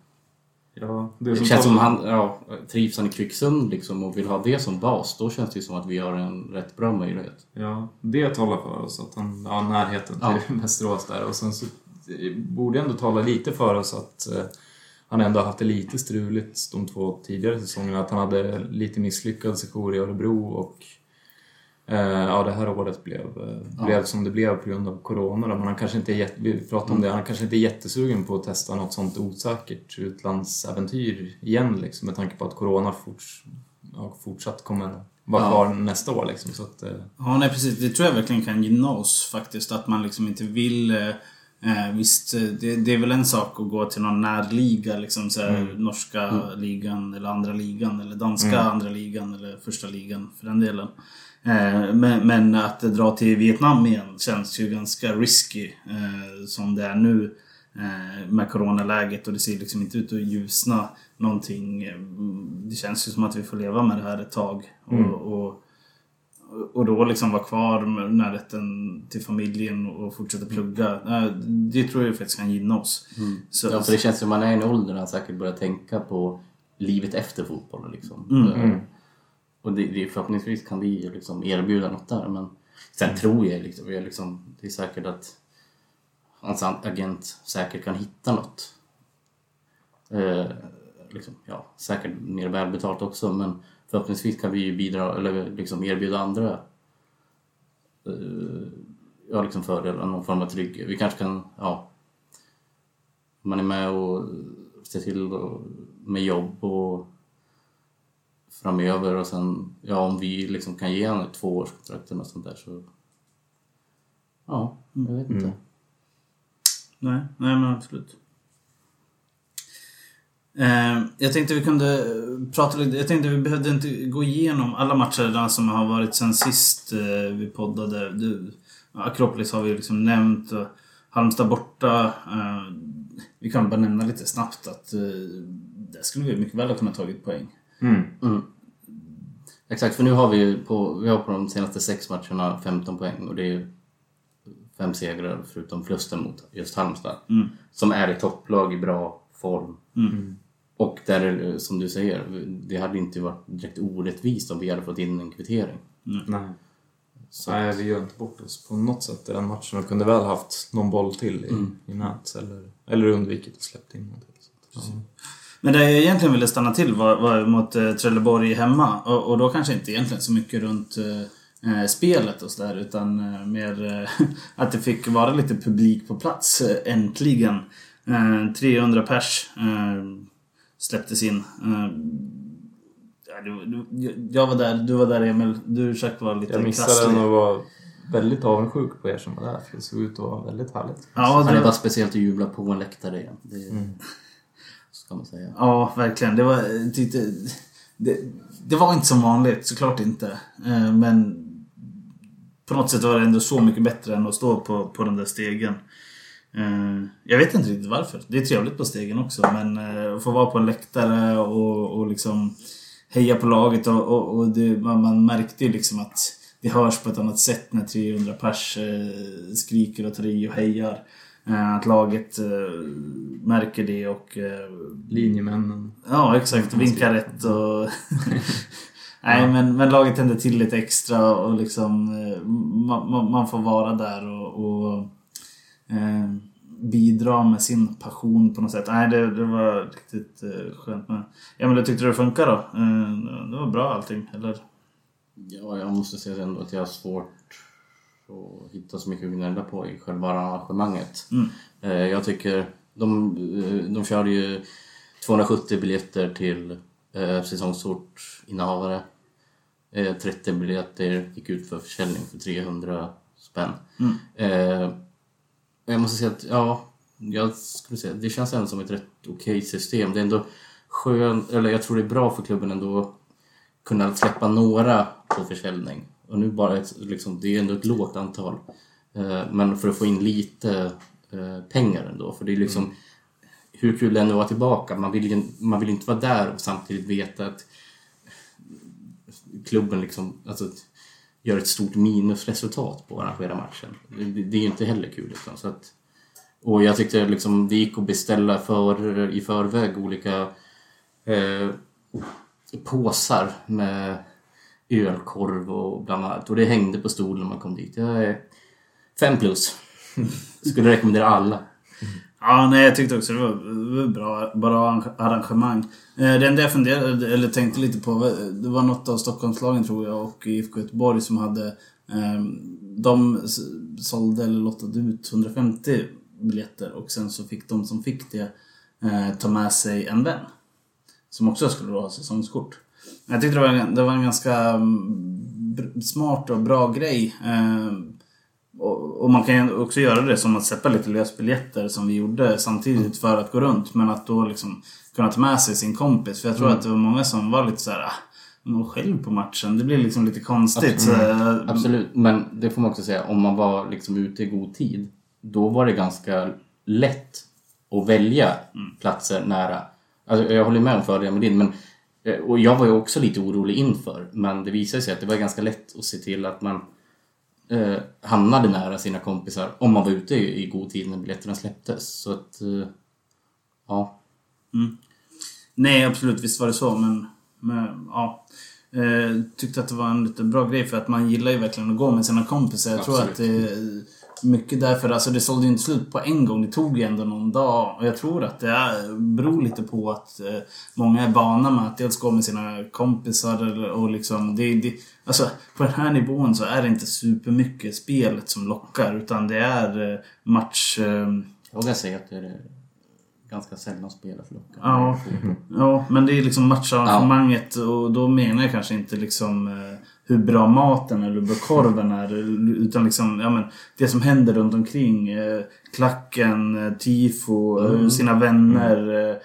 ja, det, det som känns som han, ja, trivs han i Kvicksund liksom och vill ha det som bas, då känns det som att vi har en rätt bra möjlighet. Ja, det talar för oss att han har närheten till Ja. Västerås där. Och sen så det borde ändå tala lite för oss att eh, han ändå haft det lite struligt de två tidigare säsongerna. Att han hade lite misslyckad sejour i Örebro och eh, ja, det här året blev, eh, blev som det blev på grund av Corona. Men han kanske inte är vi pratade om det, han kanske inte är jättesugen på att testa något sånt osäkert utlandsäventyr igen liksom, med tanke på att Corona forts, ja, fortsatt kommer vara Ja. kvar nästa år. Liksom, så att, eh, Ja, nej precis. Det tror jag verkligen kan gynna oss faktiskt. Att man liksom inte vill... Eh, eh, visst, eh, det, det är väl en sak att gå till någon närliga, liksom så här, norska ligan eller andra ligan eller danska andra ligan eller första ligan för den delen. Eh, men, men att dra till Vietnam igen känns ju ganska risky eh, som det är nu eh, med coronaläget och det ser liksom inte ut att ljusna någonting. Det känns ju som att vi får leva med det här ett tag. Och, och, och då liksom vara kvar med närheten till familjen och fortsätta plugga. Eh, Det tror jag faktiskt kan gynna oss. Så, Ja, för det känns som man är i en ålder där han säkert börjar tänka på livet efter fotbollen. Liksom. Mm. Och det, det, förhoppningsvis kan vi liksom erbjuda något där. Men sen tror jag liksom, jag liksom, det är säkert att hans agent säkert kan hitta något. Eh, liksom, ja, säkert mer välbetalt också men förhoppningsvis kan vi ju bidra eller liksom erbjuda andra eh, ja, liksom fördelar, någon form av trygghet. Vi kanske kan, ja, man är med och ser till och, med jobb och framöver och sen, ja om vi liksom kan ge honom ett tvåårskontrakt eller något sånt där så ja, jag vet inte. Nej, nej men absolut. Eh, jag tänkte vi kunde prata lite, jag tänkte vi behövde inte gå igenom alla matcher som har varit sen sist eh, vi poddade. Du, Akropolis har vi liksom nämnt och Halmstad borta. Eh, vi kan bara nämna lite snabbt att där skulle vi mycket väl ha kunnat tagit poäng. Mm. Exakt, för nu har vi ju på, vi har på de senaste sex matcherna 15 poäng och det är ju fem segrar förutom förlusten mot just Halmstad. Mm. Som är ett topplag i bra form. Mm. Och där, eh, som du säger, det hade inte varit direkt orättvist om vi hade fått in en kvittering. Nej. Så, Nej, vi gör inte bort oss på något sätt i den matchen och kunde väl haft någon boll till i, Mm. i nät eller, eller undvikit och släppt in något till. Så att. Men det jag egentligen ville stanna till var, var mot eh, Trelleborg hemma. Och, och då kanske inte egentligen så mycket runt eh, eh, spelet och sådär utan eh, mer eh, att det fick vara lite publik på plats eh, äntligen. Eh, 300 pers eh, släpptes in. Eh, ja, du, du, jag var där, du var där Emil. Du försökte vara lite Jag missade krasslig. den och var väldigt avundsjuk på er som var där för det såg ut att vara väldigt härligt. Ja, det är det, bara speciellt att jubla på en läktare igen. Det kan man säga. Ja, verkligen. Det var, tyckte, det, det var inte som vanligt, såklart inte. Eh, men på något sätt var det ändå så mycket bättre än att stå på, på den där stegen. Eh, jag vet inte riktigt varför. Det är trevligt på stegen också, men eh, att få vara på en läktare och, och liksom heja på laget och, och, och det, man, man märkte ju liksom att det hörs på ett annat sätt när 300 pers skriker och tar i och hejar. Eh, Att laget eh, märker det och eh, Linjemännen. Ja, exakt. Vinka rätt och... Nej, men, men laget tände till lite extra och liksom man, man, man får vara där och, och eh, bidra med sin passion på något sätt. Nej, det, det var riktigt eh, skönt med. Ja, men du tyckte det funkar då? Eh, det var bra allting, eller? Ja, jag måste säga ändå att jag har svårt att hitta så mycket att gnälla på i själva arrangemanget. Mm. Eh, Jag tycker de, eh, de körde ju 270 biljetter till eh, säsongsortinnehavare. Eh, 30 biljetter gick ut för försäljning för 300 spänn. Mm. Eh, jag måste säga att, ja, jag skulle säga det känns ändå som ett rätt okej system. Det är ändå skönt, eller jag tror det är bra för klubben ändå kunna släppa några på försäljning. Och nu bara ett, liksom, det är ändå ett lågt antal. Eh, men för att få in lite eh, pengar ändå. För det är liksom, hur kul det än är att vara tillbaka, man vill ju man vill inte vara där och samtidigt veta att klubben liksom, alltså, gör ett stort minusresultat på att arrangera matchen. Det, det, det är ju inte heller kul. Liksom, så att, och jag tyckte liksom, det gick att beställa för, i förväg olika eh, påsar med ölkorv och bland annat. Och det hängde på stolen när man kom dit. Jag är fem plus. Skulle rekommendera alla. Ja, nej, jag tyckte också det var, bra, bra arrangemang. Eh, Det enda jag funderade, eller tänkte lite på, det var något av Stockholmslagen tror jag och IFK Göteborg som hade... eh, De sålde eller lottade ut 150 biljetter och sen så fick de som fick det eh, ta med sig en vän. Som också skulle ha säsongskort. Jag tyckte det var, en- det var en ganska mm, smart och bra grej. Eh, och, och man kan ju också göra det som att släppa lite lösbiljetter som vi gjorde samtidigt för att gå runt. Men att då liksom kunna ta med sig sin kompis. För jag tror att det var många som var lite så här. Ah, men själv på matchen. Det blir liksom lite konstigt. Eh, Absolut, men det får man också säga, om man var liksom ute i god tid, då var det ganska lätt att välja platser nära. Alltså, jag håller med om fördelen med din, men Och jag var ju också lite orolig inför, men det visade sig att det var ganska lätt att se till att man eh, hamnade nära sina kompisar om man var ute i, i god tid när biljetterna släpptes. Så att, eh, ja. Nej, absolut. Visst var det så, men... men ja. Eh, tyckte att det var en lite bra grej för att man gillar ju verkligen att gå med sina kompisar. Jag tror Absolut. att det mycket därför. Alltså det sålde ju inte slut på en gång. Det tog ju ändå någon dag. Och jag tror att det är, beror lite på att eh, många är vana med att dels gå med sina kompisar och liksom... Det, det, alltså på den här nivån så är det inte supermycket spelet som lockar. Utan det är eh, match... Eh, Jag vågar säga att det är ganska sällan spelat lockar. Ja. Ja, men det är liksom matcharrangemanget och då menar jag kanske inte liksom eh, hur bra maten eller hur bra korven är. Utan liksom, ja men det som händer runt omkring. Eh, klacken, eh, tifo, eh, sina vänner. Eh,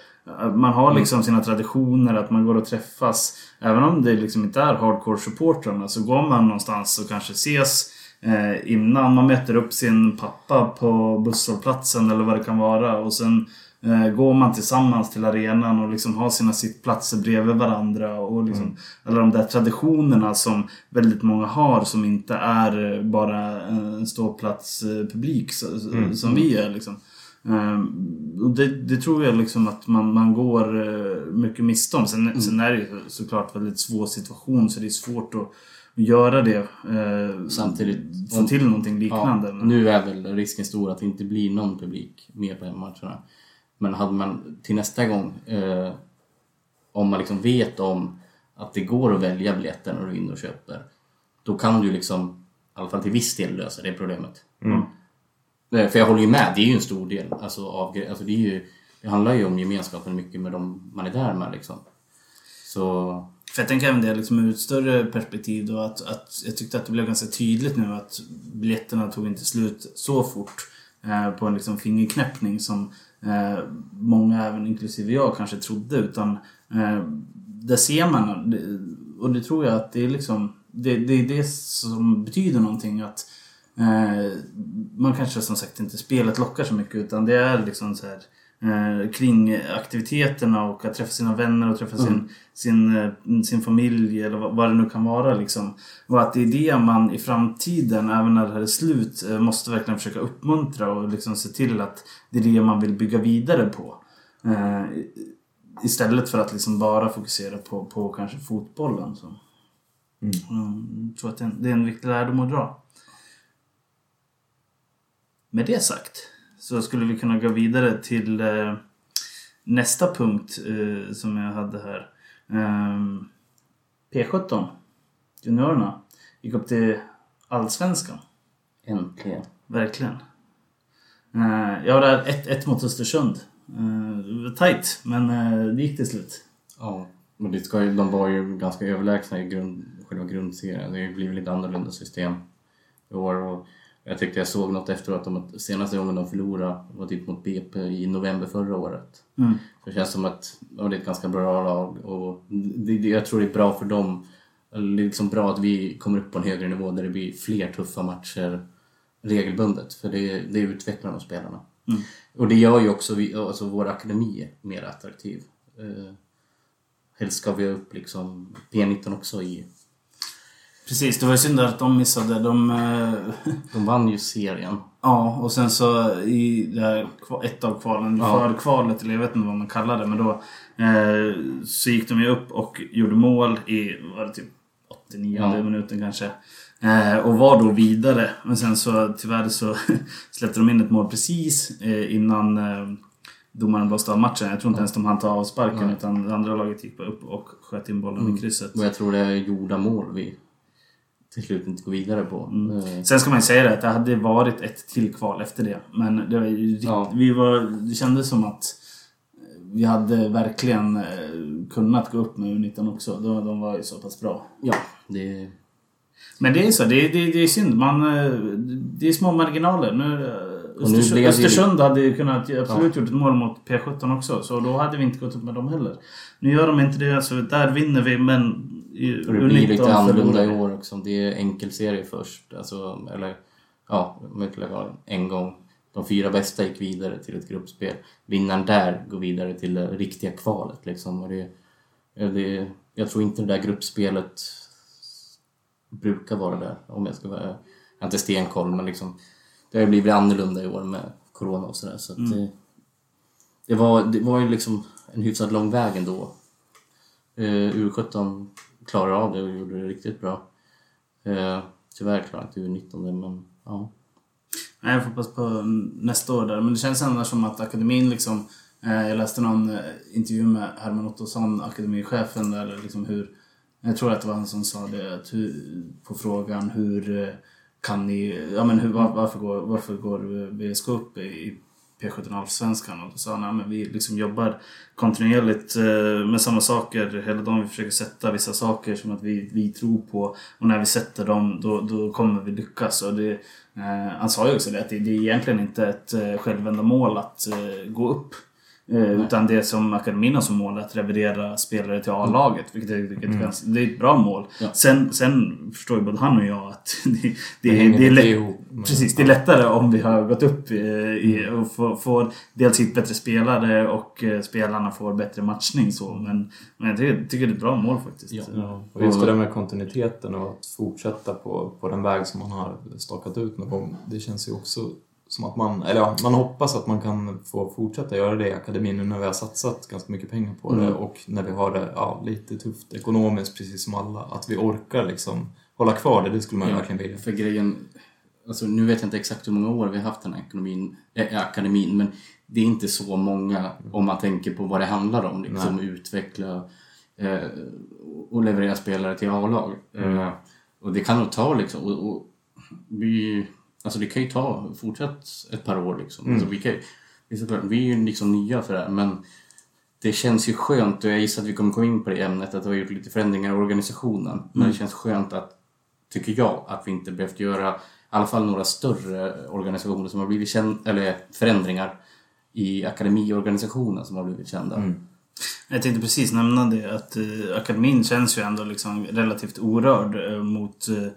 man har liksom sina traditioner, att man går och träffas. Även om det liksom inte är hardcore-supportrarna så går man någonstans och kanske ses eh, innan. Man möter upp sin pappa på busshållplatsen eller vad det kan vara. Och sen går man tillsammans till arenan och liksom har sina sittplatser bredvid varandra. Och liksom, Alla de där traditionerna som väldigt många har som inte är eh, bara en ståplatspublik så, så- som vi är. Liksom. Ehm, och det, det tror jag liksom att man, man går eh, mycket miste om. Sen, sen är det ju såklart väldigt svår situation så det är svårt att göra det. Eh, Samtidigt, få till någonting liknande. Ja, nu är väl risken stor att det inte blir någon publik med på hemmamatcherna. Men hade man till nästa gång, eh, om man liksom vet om att det går att välja biljetten när du är inne och köper, då kan du liksom, i alla fall till viss del, lösa det problemet. Eh, För jag håller ju med, det är ju en stor del. Alltså, av, alltså det, är ju, det handlar ju om gemenskapen mycket med de man är där med. Liksom. Så För jag tänker även det liksom ur ett större perspektiv då att, att jag tyckte att det blev ganska tydligt nu att biljetterna tog inte slut så fort eh, på en liksom fingerknäppning som eh, många, även inklusive jag, kanske trodde. Utan eh, där ser man, eh, och det tror jag att det är liksom det, det är det som betyder någonting att eh, man kanske som sagt inte spelet lockar så mycket utan det är liksom så här eh, kring aktiviteterna och att träffa sina vänner och träffa sin, sin, eh, sin familj eller vad, det nu kan vara. Liksom. Och att det är det man i framtiden, även när det här är slut, eh, måste verkligen försöka uppmuntra och liksom se till att det är det man vill bygga vidare på. Eh, istället för att liksom bara fokusera på, på kanske fotbollen. Så. Mm, jag tror att det är, en, det är en viktig lärdom att dra. Med det sagt så skulle vi kunna gå vidare till eh, nästa punkt eh, som jag hade här. Ehm, P17, juniorerna, gick upp till Allsvenskan. äntligen. Verkligen. Eh, jag var där 1-1 mot Östersund. Eh, det var tajt, men eh, det gick till slut. Ja, men det ska ju, de var ju ganska överlägsna i grund, själva grundserien. Det blir lite annorlunda system i år. Och jag tyckte jag såg något efteråt om att senaste gången de förlorade var typ mot BP i november förra året. Mm. Så det känns som att ja, det är ett ganska bra lag och det, det, jag tror det är bra för dem. Det är liksom bra att vi kommer upp på en högre nivå där det blir fler tuffa matcher regelbundet. För det, det utvecklar de spelarna. Och det gör ju också vi, alltså vår akademi mer attraktiv. Eh, helst ska vi ha upp liksom P19 också i... Precis, det var ju synd att de missade. De, eh, De vann ju serien. Ja, och sen så i det här, ett av kvalen, Ja. för kvalet, eller jag vet inte vad man kallar det, men då eh, så gick de ju upp och gjorde mål i, var det typ 89 Ja. minuten kanske. Eh, och var då vidare. Men sen så tyvärr så släppte de in ett mål precis eh, innan eh, domaren blåste av matchen. Jag tror inte ens de hann ta av sparken Nej. utan det andra laget gick bara upp och sköt in bollen i krysset. Och jag tror det är gjorda mål vi till slut inte går vidare på. Eh, Sen ska man ju säga det att det hade varit ett till kval efter det. Men det, var rikt- Ja. vi var, det kändes som att vi hade verkligen eh, kunnat gå upp med U19 också. De, de var ju så pass bra. ja, det... Men det är så, det, det, det är synd. Man, eh, det är små marginaler. Eh, nu Östersund, Östersund hade ju kunnat absolut gjort ett mål mot P17 också. Så då hade vi inte gått upp med dem heller. Nu gör de inte det, så där vinner vi men... i det blir lite U19 annorlunda i år också. Det är enkelserie först. Alltså, eller ja, Möckelöv en gång. De fyra bästa gick vidare till ett gruppspel. Vinnaren där går vidare till det riktiga kvalet. Liksom. Och det, Det, jag tror inte det där gruppspelet brukar vara där, om jag ska vara... Jag har inte stenkoll, men liksom... Det har ju blivit annorlunda i år med Corona och sådär, så att Mm. det, det, var, det var ju liksom en hyfsat lång väg ändå. Uh, U17 klarade av det och gjorde det riktigt bra. Uh, tyvärr klarade inte U19 det, men ja. Nej, jag får hoppas på nästa år där. Men det känns ändå som att akademin liksom... Eh, jag läste någon eh, intervju med Herman Ottosson, akademichefen, där liksom hur... Jag tror att det var han som sa det, att hur, på frågan hur eh, kan ni... Ja men hur, var, varför, går, varför går eh, VSK upp i, P17 Allsvenskan? Och då sa han, ja, men vi liksom jobbar kontinuerligt eh, med samma saker hela dagen. Vi försöker sätta vissa saker som att vi, vi tror på. Och när vi sätter dem, då, då kommer vi lyckas. Och det, eh, han sa ju också det, att det, det är egentligen inte ett eh, självändamål att eh, gå upp. Eh, utan det som akademin har som mål att revidera spelare till A-laget. Vilket är ett ganska- det är ett bra mål. Ja. Sen, sen förstår ju både han och jag att det, det, hänger det, är lätt, med- Precis, det är lättare om vi har gått upp i, i, och får, får dels hit bättre spelare och eh, spelarna får bättre matchning. Så. Men, men jag tycker, tycker det är ett bra mål faktiskt. Ja. Och just det där med kontinuiteten och att fortsätta på, på den väg som man har stakat ut någon gång. Det känns ju också som att man, eller ja, man hoppas att man kan få fortsätta göra det i akademin nu när vi har satsat ganska mycket pengar på det Mm. och när vi har det ja, lite tufft ekonomiskt precis som alla. Att vi orkar liksom hålla kvar det, det skulle man Ja, verkligen vilja. För grejen, alltså nu vet jag inte exakt hur många år vi har haft den här ekonomin, äh, akademin, men det är inte så många om man tänker på vad det handlar om. Liksom utveckla eh, och leverera spelare till A-lag. Eh, och det kan nog ta liksom, och, och vi, alltså det kan ju ta fortsatt ett par år liksom. Alltså vi, kan, vi är ju liksom nya för det här, men det känns ju skönt, och jag gissar att vi kommer komma in på det ämnet, att vi har gjort lite förändringar i organisationen. Men det känns skönt att, tycker jag, att vi inte behövt göra i alla fall några större organisationer som har blivit kända, eller förändringar i akademiorganisationen som har blivit kända. Jag tänkte precis nämna det att eh, akademin känns ju ändå liksom relativt orörd eh, mot eh,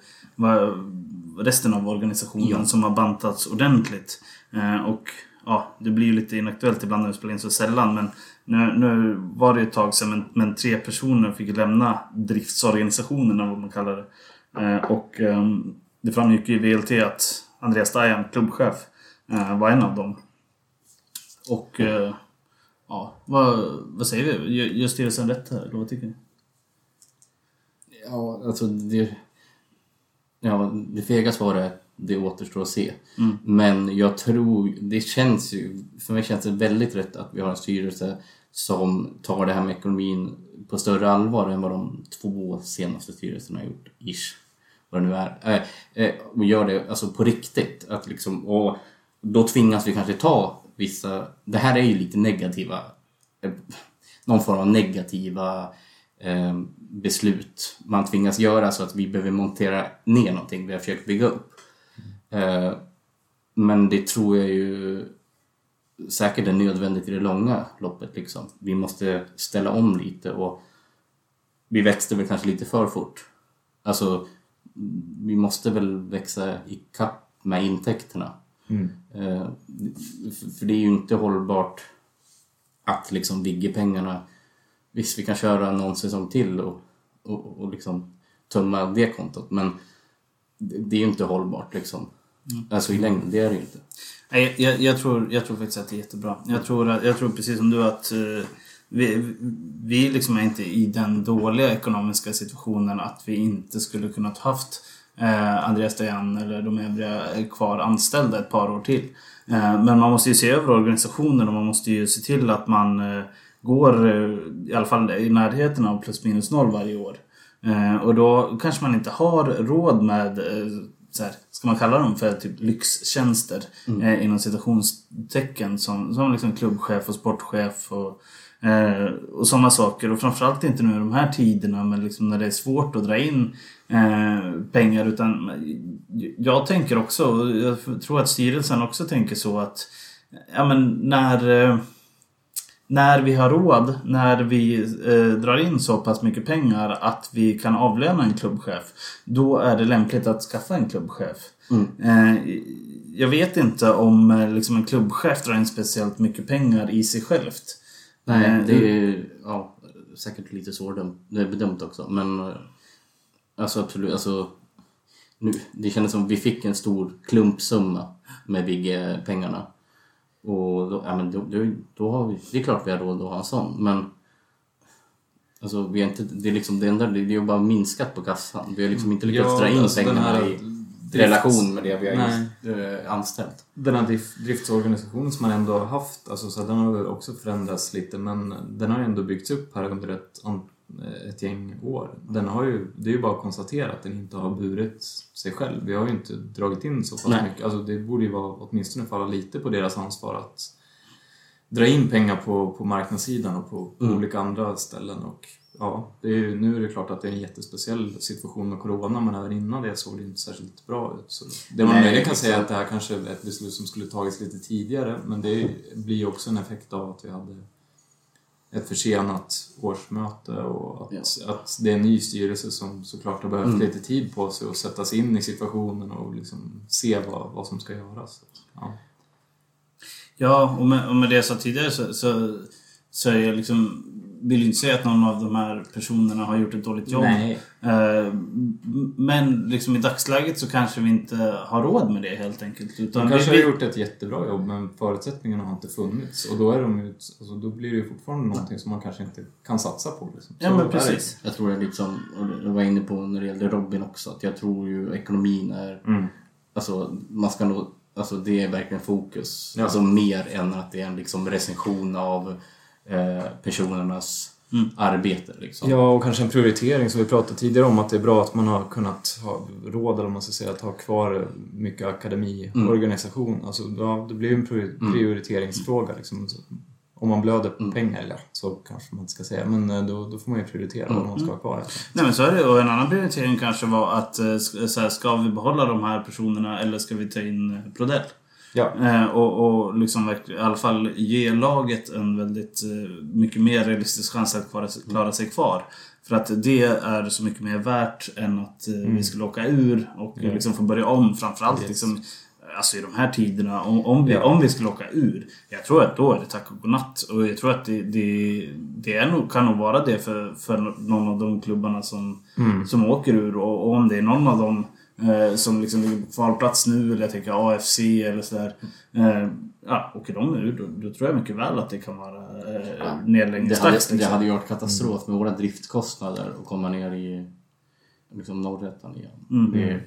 resten av organisationen Ja. som har bantats ordentligt. Eh, och ja, det blir ju lite inaktuellt ibland när vi spelar in så sällan men nu, nu var det ju ett tag sedan men, men tre personer fick lämna driftsorganisationen eller vad man kallar det. Eh, och ehm, det framgick ju i VLT att Andreas Dajan, klubbchef, eh, var en av dem. Och eh, Ja, vad, vad säger vi? Gör, styrelsen rätt här? Eller vad tycker ni? Ja, alltså det... Ja, det fega svaret är det återstår att se. Men jag tror, det känns ju, för mig känns det väldigt rätt att vi har en styrelse som tar det här med ekonomin på större allvar än vad de två senaste styrelserna har gjort, ish. Vad det nu är. Eh, eh, och gör det alltså på riktigt. Att liksom, och då tvingas vi kanske ta vissa, det här är ju lite negativa, eh, någon form av negativa eh, beslut man tvingas göra så att vi behöver montera ner någonting vi har försökt bygga upp. Eh, men det tror jag ju säkert är nödvändigt i det långa loppet. Liksom. Vi måste ställa om lite och vi växte väl kanske lite för fort. Alltså, vi måste väl växa i kapp med intäkterna. Eh, f- för det är ju inte hållbart att liksom Vigge-pengarna, visst vi kan köra någon säsong till och, och, och liksom tömma det kontot men det, är ju inte hållbart liksom. Alltså i längden, det är det ju inte. Nej, jag, jag, tror, jag tror faktiskt att det är jättebra. Jag tror, att- jag tror precis som du att eh, vi, vi liksom är inte i den dåliga ekonomiska situationen att vi inte skulle kunnat haft eh, Andreas Dajan eller de övriga kvar anställda ett par år till. Eh, men man måste ju se över organisationen och man måste ju se till att man eh, går eh, i alla fall i närheten av plus minus noll varje år. Eh, och då kanske man inte har råd med eh, så här, ska man kalla dem för typ lyxtjänster eh, inom citationstecken som, som liksom klubbchef och sportchef och, eh, och sådana saker. Och framförallt inte nu i de här tiderna men liksom när det är svårt att dra in eh, pengar utan jag tänker också, och jag tror att styrelsen också tänker så att ja men när eh, när vi har råd, när vi eh, drar in så pass mycket pengar att vi kan avlöna en klubbchef, då är det lämpligt att skaffa en klubbchef. Eh, jag vet inte om eh, liksom en klubbchef drar in speciellt mycket pengar i sig självt. Nej, Eh, det är, ja, säkert lite svårbedömt bedömt också. Men eh, alltså absolut, alltså nu, det kändes som vi fick en stor klumpsumma med Vigge-pengarna. Och då, ja, men då, då, då har vi, det är klart vi har råd att ha en sån, men Alltså, vi har inte, det, är liksom, det enda det är ju bara minskat på kassan. Vi har liksom inte lyckats Ja, dra in alltså den pengarna här i drifts- relation med det vi har just, äh, anställt. Den här drif- driftsorganisationen som man ändå har haft, alltså, så den har också förändrats lite men den har ju ändå byggts upp här under ett, an- ett gäng år. Den har ju, det är ju bara att konstatera att den inte har burit sig själv. Vi har ju inte dragit in så pass Nej. mycket. Alltså, det borde ju vara, åtminstone falla lite på deras ansvar att dra in pengar på, på marknadssidan och på, på Mm. olika andra ställen. Och, ja, det är ju, nu är det klart att det är en jättespeciell situation med Corona men även innan det såg det inte särskilt bra ut. Så det man möjligen kan säga är att det här kanske är ett beslut som skulle tagits lite tidigare men det blir ju också en effekt av att vi hade ett försenat årsmöte och att, att det är en ny styrelse som såklart har behövt Mm. lite tid på sig att sätta sig in i situationen och liksom se vad, vad som ska göras. Ja. Ja, och med, och med det jag sa tidigare så, så, så är jag liksom... Vill ju inte säga att någon av de här personerna har gjort ett dåligt jobb. Nej. Eh, Men liksom i dagsläget så kanske vi inte har råd med det helt enkelt. Utan De kanske vi, har gjort ett jättebra jobb men förutsättningarna har inte funnits och då, är de ju, alltså, då blir det ju fortfarande någonting som man kanske inte kan satsa på. Liksom. Ja, men precis. Jag tror det är lite som, och jag var inne på när det gällde Robin också, att jag tror ju ekonomin är, Mm. alltså man ska nog, alltså det är verkligen fokus. Ja. Alltså mer än att det är en liksom recension av personernas Mm. arbete liksom. Ja, och kanske en prioritering som vi pratade tidigare om att det är bra att man har kunnat ha råd, eller man ska säga, att ha kvar mycket akademiorganisation. Alltså, ja, det blir ju en Mm. prioriteringsfråga. Liksom. Om man blöder på Mm. pengar, eller så kanske man inte ska säga, men eh, då, då får man ju prioritera vad man ska ha kvar. Nej men så är det. Och en annan prioritering kanske var att eh, så här, ska vi behålla de här personerna eller ska vi ta in eh, Prodell? Ja. Eh, och, och liksom i alla fall ge laget en väldigt eh, mycket mer realistisk chans att klara, klara sig kvar. För att det är så mycket mer värt än att eh, vi skulle åka ur och Ja. liksom få börja om. Framförallt Yes. liksom, alltså i de här tiderna. Om, om, vi, Ja. om vi skulle åka ur. Jag tror att då är det tack och godnatt. Och jag tror att det, det, det är nog, kan nog vara det för, för någon av de klubbarna som, Mm. som åker ur. Och, och om det är någon av dem eh, som liksom ligger på kvalplats nu, eller jag tänker AFC eller sådär. Eh, ja, åker de ur, då, då tror jag mycket väl att det kan vara eh, Det hade, nedläggningsdags. det liksom. hade ju varit katastrof med våra driftkostnader och komma ner i liksom norrättan igen. Mm. Det,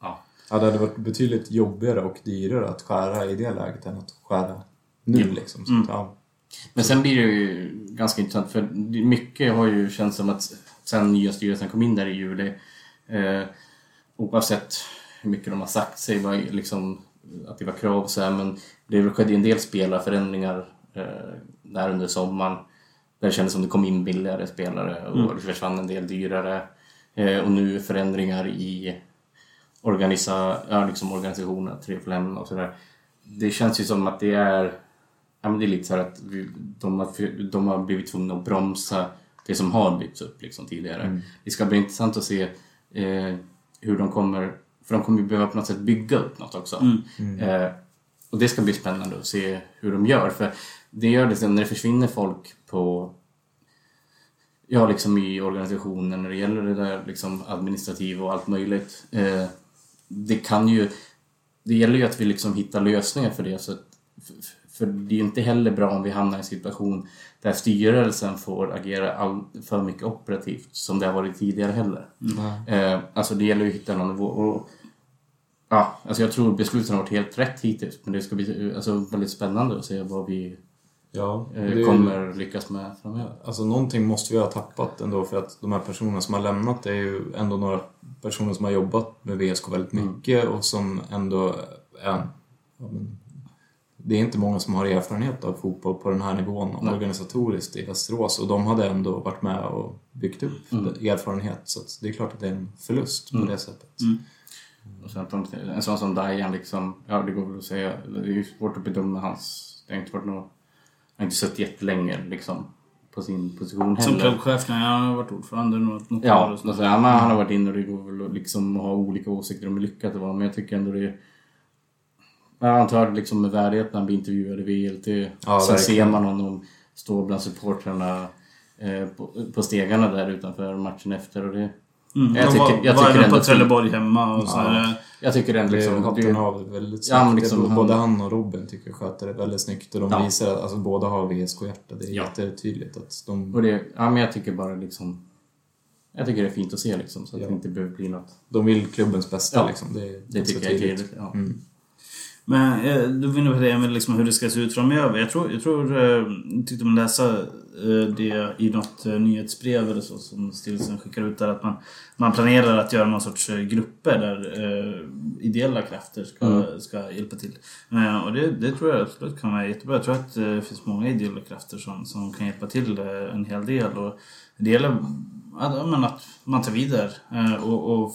ja. Ja, det hade varit betydligt jobbigare och dyrare att skära i det läget än att skära nu. Ja. Liksom. Så, Mm. att, ja. Men sen blir det ju ganska intressant för det- mycket har ju känts som att sen nya styrelsen kom in där i juli eh, oavsett hur mycket de har sagt sig var liksom, att det var krav så här, men det skedde en del spelarförändringar eh, där under sommaren där det kändes som det kom in billigare spelare och Mm. det försvann en del dyrare eh, och nu förändringar i organisa, ja, liksom får lämna och sådär. Det känns ju som att det är Ja, men det är lite så här att vi, de, har, de har blivit tvungna att bromsa det som har byggts upp liksom tidigare. Mm. Det ska bli intressant att se eh, hur de kommer, för de kommer ju behöva på något sätt bygga upp något också. Mm. Eh, och det ska bli spännande att se hur de gör. För det gör det sen när det försvinner folk på Ja, liksom i organisationen när det gäller det där liksom administrativa och allt möjligt. Eh, det kan ju... Det gäller ju att vi liksom hittar lösningar för det. Så att, för, det är ju inte heller bra om vi hamnar i en situation där styrelsen får agera all, för mycket operativt som det har varit tidigare heller. Eh, alltså det gäller ju att hitta någon nivå. Och, ja, alltså jag tror besluten har varit helt rätt hittills. Men det ska bli alltså, väldigt spännande att se vad vi Ja, eh, ju- kommer lyckas med framöver. Alltså någonting måste vi ha tappat ändå för att de här personerna som har lämnat är ju ändå några personer som har jobbat med VSK väldigt mycket och som ändå är... Ja, men, det är inte många som har erfarenhet av fotboll på den här nivån Nej. organisatoriskt i Västerås och de hade ändå varit med och byggt upp Mm. erfarenhet så att det är klart att det är en förlust på Mm. det sättet. Och sen, på- en sån som Dajan liksom, ja det går väl att säga, det är ju svårt att bedöma hans, det har inte varit något, han har inte suttit jättelänge liksom på sin position Som heller. klubbchef, nej, han har varit ordförande något, något år Ja, och så. alltså, men han har varit inne och det går väl att liksom ha olika åsikter om hur lyckat det var, men jag tycker ändå det jag antar liksom med värdighet när han blir intervjuad i VLT. Ja, Sen verkligen. ser man honom stå bland supportrarna eh, på, på stegarna där utanför matchen efter. Och det, Mm. Jag tycker- var, jag tycker ändå på Trelleborg hemma och så Ja. här, jag tycker den Det är liksom... hatten Det, av väldigt snyggt. Ja, liksom Det- han- Både han och Robin tycker jag sköter det väldigt snyggt och de Ja. visar att alltså, båda har VSK-hjärta. Det är Ja. jättetydligt att de, och det, ja, men jag tycker bara liksom... Jag tycker det är fint att se liksom, så att Ja. det inte behöver bli något... de vill klubbens bästa. Ja. Liksom. Det, är Det ganska tycker jag är tydligt. Ja. Mm. Men eh, du var inne på det med liksom hur det ska se ut framöver. Jag tror, jag tror eh, tyckte man läsa eh, det i något eh, nyhetsbrev eller så som styrelsen skickar ut där att man, man planerar att göra någon sorts grupper där ideella krafter ska, Mm. ska hjälpa till. Och det, det tror jag absolut kan vara jättebra. Jag tror att det finns många ideella krafter som, som kan hjälpa till en hel del. Och det gäller att, att man tar vidare och, och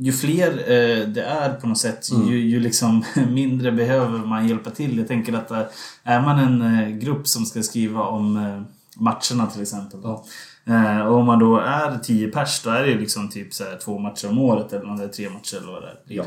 ju fler eh, det är på något sätt, ju, ju liksom mindre behöver man hjälpa till. Jag tänker att eh, är man en eh, grupp som ska skriva om eh, matcherna till exempel. Ja. Och om man då är 10 pers, då är det ju liksom typ så här, två matcher om året eller är tre matcher eller vad det är. Ja.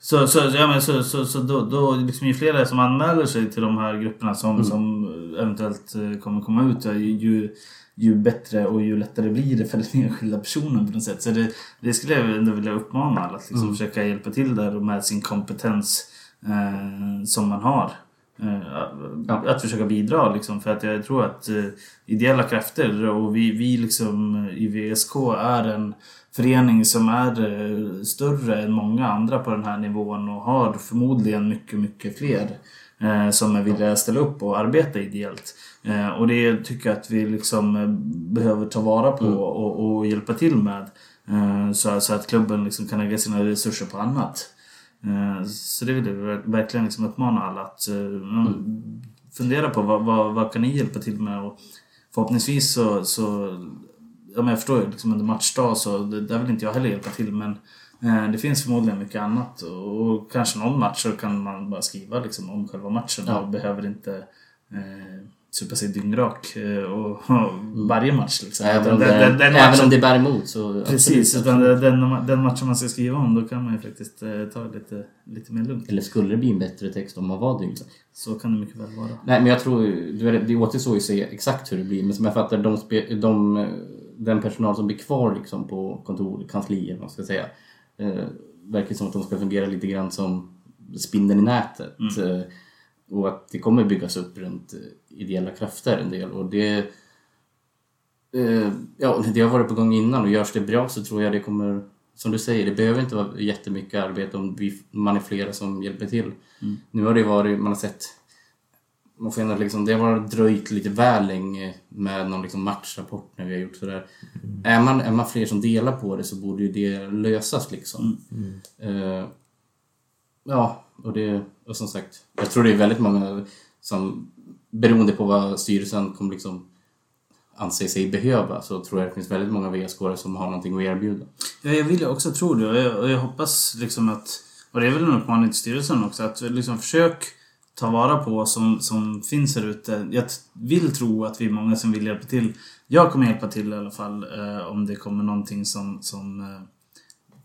Så, så, ja, men så, så, så då, då liksom, ju fler som anmäler sig till de här grupperna som, Mm. som eventuellt kommer komma ut, ju, ju, bättre och ju lättare blir det för den enskilda personen på något sätt. Så det, det skulle jag ändå vilja uppmana alla att liksom Mm. försöka hjälpa till där och med sin kompetens eh, som man har. Eh, Ja. Att försöka bidra liksom, för att jag tror att eh, ideella krafter och vi, vi liksom i VSK är en förening som är eh, större än många andra på den här nivån och har förmodligen mycket, mycket fler som är villiga att ställa upp och arbeta ideellt. Eh, och det tycker jag att vi liksom eh, behöver ta vara på Mm. och, och hjälpa till med. Eh, så, så att klubben liksom kan lägga sina resurser på annat. Eh, så det vill jag ver- verkligen liksom uppmana alla att eh, fundera på vad, vad, vad kan ni hjälpa till med och förhoppningsvis så, så ja, men jag förstår ju liksom under matchdag så det, där vill inte jag heller hjälpa till men eh, det finns förmodligen mycket annat och, kanske någon match så kan man bara skriva liksom om själva matchen Ja. och behöver inte eh, supa sig dyngrak eh, och, och varje match liksom. även om, Den- det, den- den även matchen- om det bär emot så... Precis, utan den, den matchen man ska skriva om då kan man ju faktiskt eh, ta det lite, lite mer lugnt. Eller skulle det bli en bättre text om man var dyngrak? Så kan det mycket väl vara. Nej, men jag tror det återstår ju att se exakt hur det blir. Men som jag fattar, de, de, den personal som blir kvar liksom på kontor, kanslier, vad man ska säga. Eh, verkar som att de ska fungera lite grann som spindeln i nätet. Eh, och att det kommer byggas upp runt eh, ideella krafter en del. Och det, eh, ja, det har varit på gång innan och görs det bra så tror jag det kommer, som du säger, det behöver inte vara jättemycket arbete om vi, man är flera som hjälper till. Nu har det varit, man har sett man får ändå liksom, det har dröjt lite väl länge med någon liksom matchrapport när vi har gjort sådär. Är, man, är man fler som delar på det så borde ju det lösas liksom. Eh, ja, och det, och som sagt, jag tror det är väldigt många som, beroende på vad styrelsen kommer liksom anse sig behöva, så tror jag det finns väldigt många vsk som har någonting att erbjuda. Ja, jag vill också tro det och jag, och jag hoppas liksom att, och det är väl en uppmaning till styrelsen också, att liksom försök ta vara på som, som finns här ute. Jag vill tro att vi är många som vill hjälpa till. Jag kommer hjälpa till i alla fall eh, om det kommer någonting som, som eh,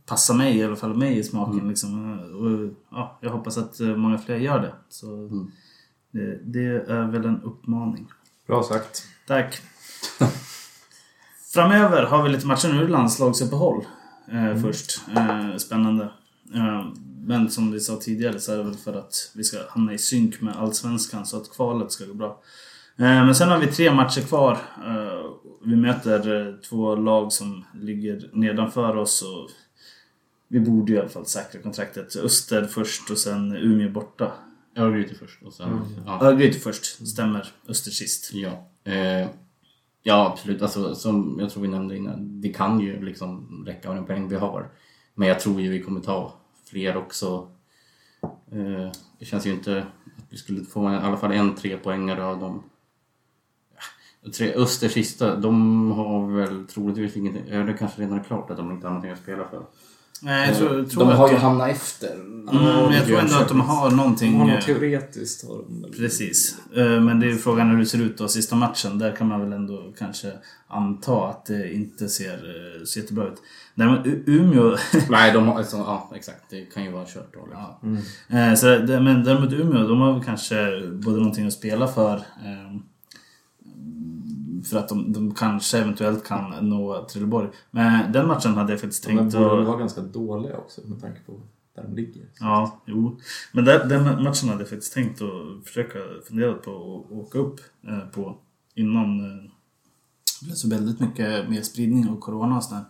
passar mig, i alla fall mig i smaken. Liksom. Eh, Och, ja, jag hoppas att eh, många fler gör det. Så det, det är väl en uppmaning. Bra sagt. Tack. Framöver har vi lite matcher nu, landslagsuppehåll eh, först. Eh, spännande. Eh, men som vi sa tidigare så är det väl för att vi ska hamna i synk med Allsvenskan så att kvalet ska gå bra. Eh, men sen har vi tre matcher kvar. Eh, vi möter eh, två lag som ligger nedanför oss och vi borde ju i alla fall säkra kontraktet. Öster först och sen Umeå borta. Örgryte först och sen... Ja. Örgryte först, stämmer. Öster sist. Ja, eh, ja absolut. Alltså, som jag tror vi nämnde innan, det kan ju liksom räcka med den poäng vi har. Men jag tror ju vi kommer ta fler också. Eh, det känns ju inte att vi skulle få i alla fall en trepoängare av dem. Tre, Öster sista, de har väl troligtvis ingenting, ja, det kanske redan är klart att de inte har någonting att spela för. Nej, jag tror, tror de att har ju hamnat efter. Mm, men jag tror ändå att de har någonting... Har eh, något teoretiskt har de väl. Precis. Eh, Men det är ju frågan hur det ser ut då sista matchen. Där kan man väl ändå kanske anta att det inte ser eh, så jättebra ut. Däremot U- Umeå... Nej, de har, alltså, ja exakt, det kan ju vara kört då. Liksom. Eh, så det, men däremot Umeå, de har väl kanske både någonting att spela för. För att de, de kanske eventuellt kan nå Trelleborg. Men den matchen hade jag faktiskt tänkt borde väl att... vara ganska dåliga också med tanke på där de ligger. Ja, jo. Men den, den matchen hade jag faktiskt tänkt att försöka fundera på att åka upp eh, på innan eh, det blev så väldigt mycket mer spridning av Corona och sådär.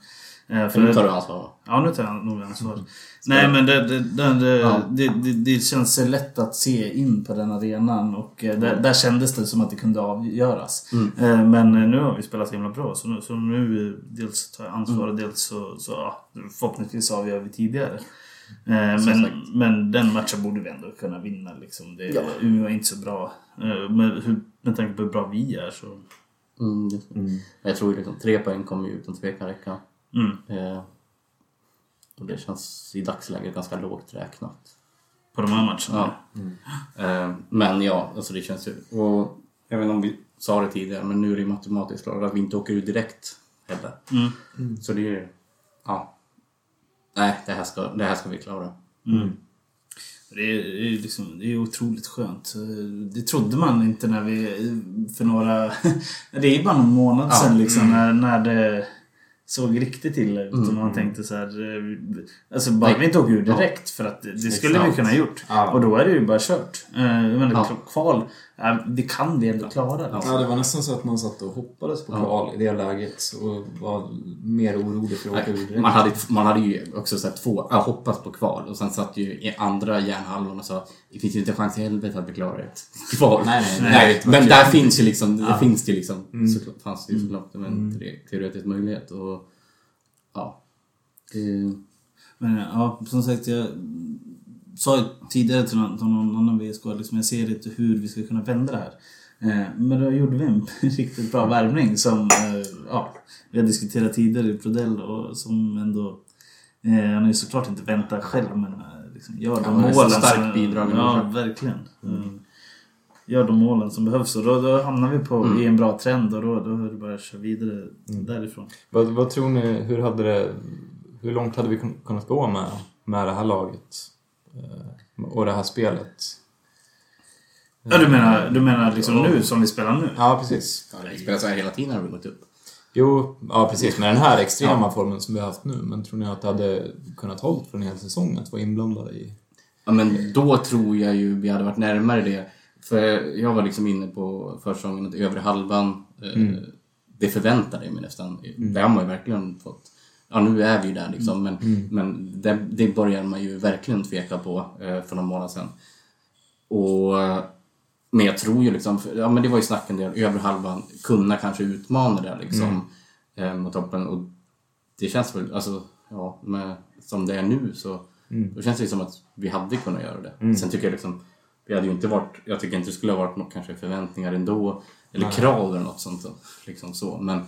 Eh, För nu tar du ansvar. Ja, nu tar jag nog ansvar. Nej, men det, det, det, det, Ja. det, det, känns så lätt att se in på den arenan och eh, där, där kändes det som att det kunde avgöras. Eh, Men nu har vi spelat så himla bra så nu, så nu dels tar jag ansvar och dels så, så ja, förhoppningsvis avgör vi tidigare. Men, men den matchen borde vi ändå kunna vinna. Liksom. Det, Ja. Umeå är inte så bra. Med, hur, med tanke på hur bra vi är så... Mm, det. Jag tror liksom tre poäng kommer ju utan tvekan räcka. Mm, Eh, och det känns i dagsläget ganska lågt räknat. på de här matcherna. Ja. Eh, men ja, alltså det känns ju... Och jag vet inte om vi sa det tidigare, men nu är det ju matematiskt klart att vi inte åker ut direkt heller. Mm. Så det är ju... Ja. Nej, det här ska, det här ska vi klara. Det är, det, är liksom, det är otroligt skönt. Det trodde man inte när vi för några... Det är bara någon månad Ja. sedan liksom när, när det såg riktigt illa ut. Mm, Och man mm. tänkte så här... eh, Alltså bara Nej. vi inte åker ur direkt för att det, skulle vi sant. kunna gjort. Ja. Och då är det ju bara kört. Eh, Men Ja. kval, eh, det kan vi ändå klara. Liksom. Ja, det var nästan så att man satt och hoppades på Ja. kval i det läget och var mer orolig för att åka ur direkt. man, hade, man hade ju också sett två, ja, hoppats på kval och sen satt ju i andra hjärnhalvan och sa det finns ju inte chans i helvete att vi klarar ett kval. Nej, nej, nej. Men där finns ju liksom, det Ja. finns ju liksom, Mm. såklart, fanns det ju såklart en te- teoretisk möjlighet och ja. Det, Men ja, som sagt, jag sa ju tidigare till någon, till någon annan VSK liksom, jag ser inte hur vi ska kunna vända det här. Eh, Men då gjorde vi en riktigt bra värvning som eh, ja, vi har diskuterat tidigare i Prodell och som ändå eh, han har ju såklart inte väntat själv men liksom, gör de Ja, målen starkt bidrag Ja, verkligen. Mm. Gör de målen som behövs och då, då hamnar vi på, Mm. i en bra trend och då, då är det bara att köra vidare därifrån. Vad, vad tror ni, hur hade det, hur långt hade vi kun- kunnat gå med, med det här laget? Eh, Och det här spelet? Ja, du menar, du menar liksom nu som vi spelar nu? Ja, precis. ja, det spelar så här hela tiden har vi gått upp. Jo, ja precis. Med den här extrema formen som vi har haft nu. Men tror ni att det hade kunnat hålla för en hel säsong att vara inblandade i? Ja, men då tror jag ju vi hade varit närmare det. För jag var liksom inne på försäsongen att övre halvan, eh, det förväntade jag mig nästan. Det har man ju verkligen fått. Ja, nu är vi ju där liksom, men, men det, det börjar man ju verkligen tveka på eh, för några månader sedan. Och, eh, men jag tror ju liksom, för- ja men det var ju snack en del, övre halvan, kunna kanske utmana det liksom eh, mot toppen. Och det känns väl, alltså, ja, med, som det är nu så då känns det som att vi hade kunnat göra det. Sen tycker jag liksom, vi hade ju inte varit, jag tycker inte det skulle ha varit något kanske förväntningar ändå, eller krav eller något sånt. Liksom så. Men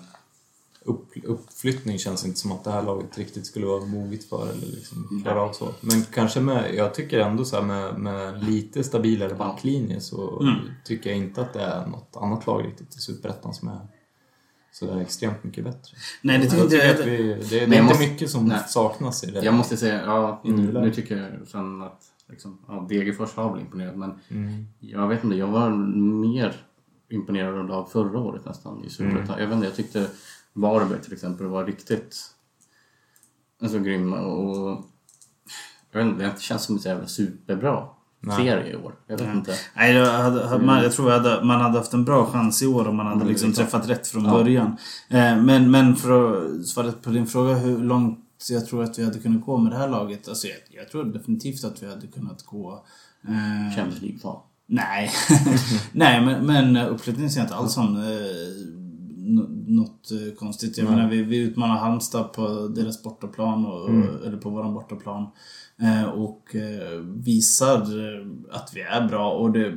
Upp, uppflyttning känns inte som att det här laget riktigt skulle vara moget för eller liksom klara av så. Men kanske med, jag tycker ändå så här med, med lite stabilare backlinje så Mm. tycker jag inte att det är något annat lag riktigt i Superettan som är sådär extremt mycket bättre. Nej, det tycker Jag inte jag vi, det, det är inte måste- mycket som nej. saknas i det. jag måste säga, ja, nu, nuläget. nu tycker jag sen att liksom, ja, Degerfors har väl imponerat, men Mm. jag vet inte, jag var mer imponerad av lag förra året nästan i Superettan. Jag vet inte, jag tyckte Varberg till exempel var riktigt alltså, grymma och jag vet inte, det känns som en så jävla superbra Nej. serie i år. Jag vet inte. Nej, jag, hade, hade- man, jag tror jag hade, man hade haft en bra chans i år om man hade Mm, liksom liksom. träffat rätt från Ja. början. Eh, men, men för att svara på din fråga hur långt jag tror att vi hade kunnat gå med det här laget. Alltså jag, jag tror definitivt att vi hade kunnat gå... Eh, Champions League-kval. nej, nej men, men uppflyttningen ser jag inte alls som eh, nå- något eh, konstigt. Jag Nej. menar, vi, vi utmanar Halmstad på deras bortaplan, och, eller på våran bortaplan. Eh, och eh, visar eh, att vi är bra och det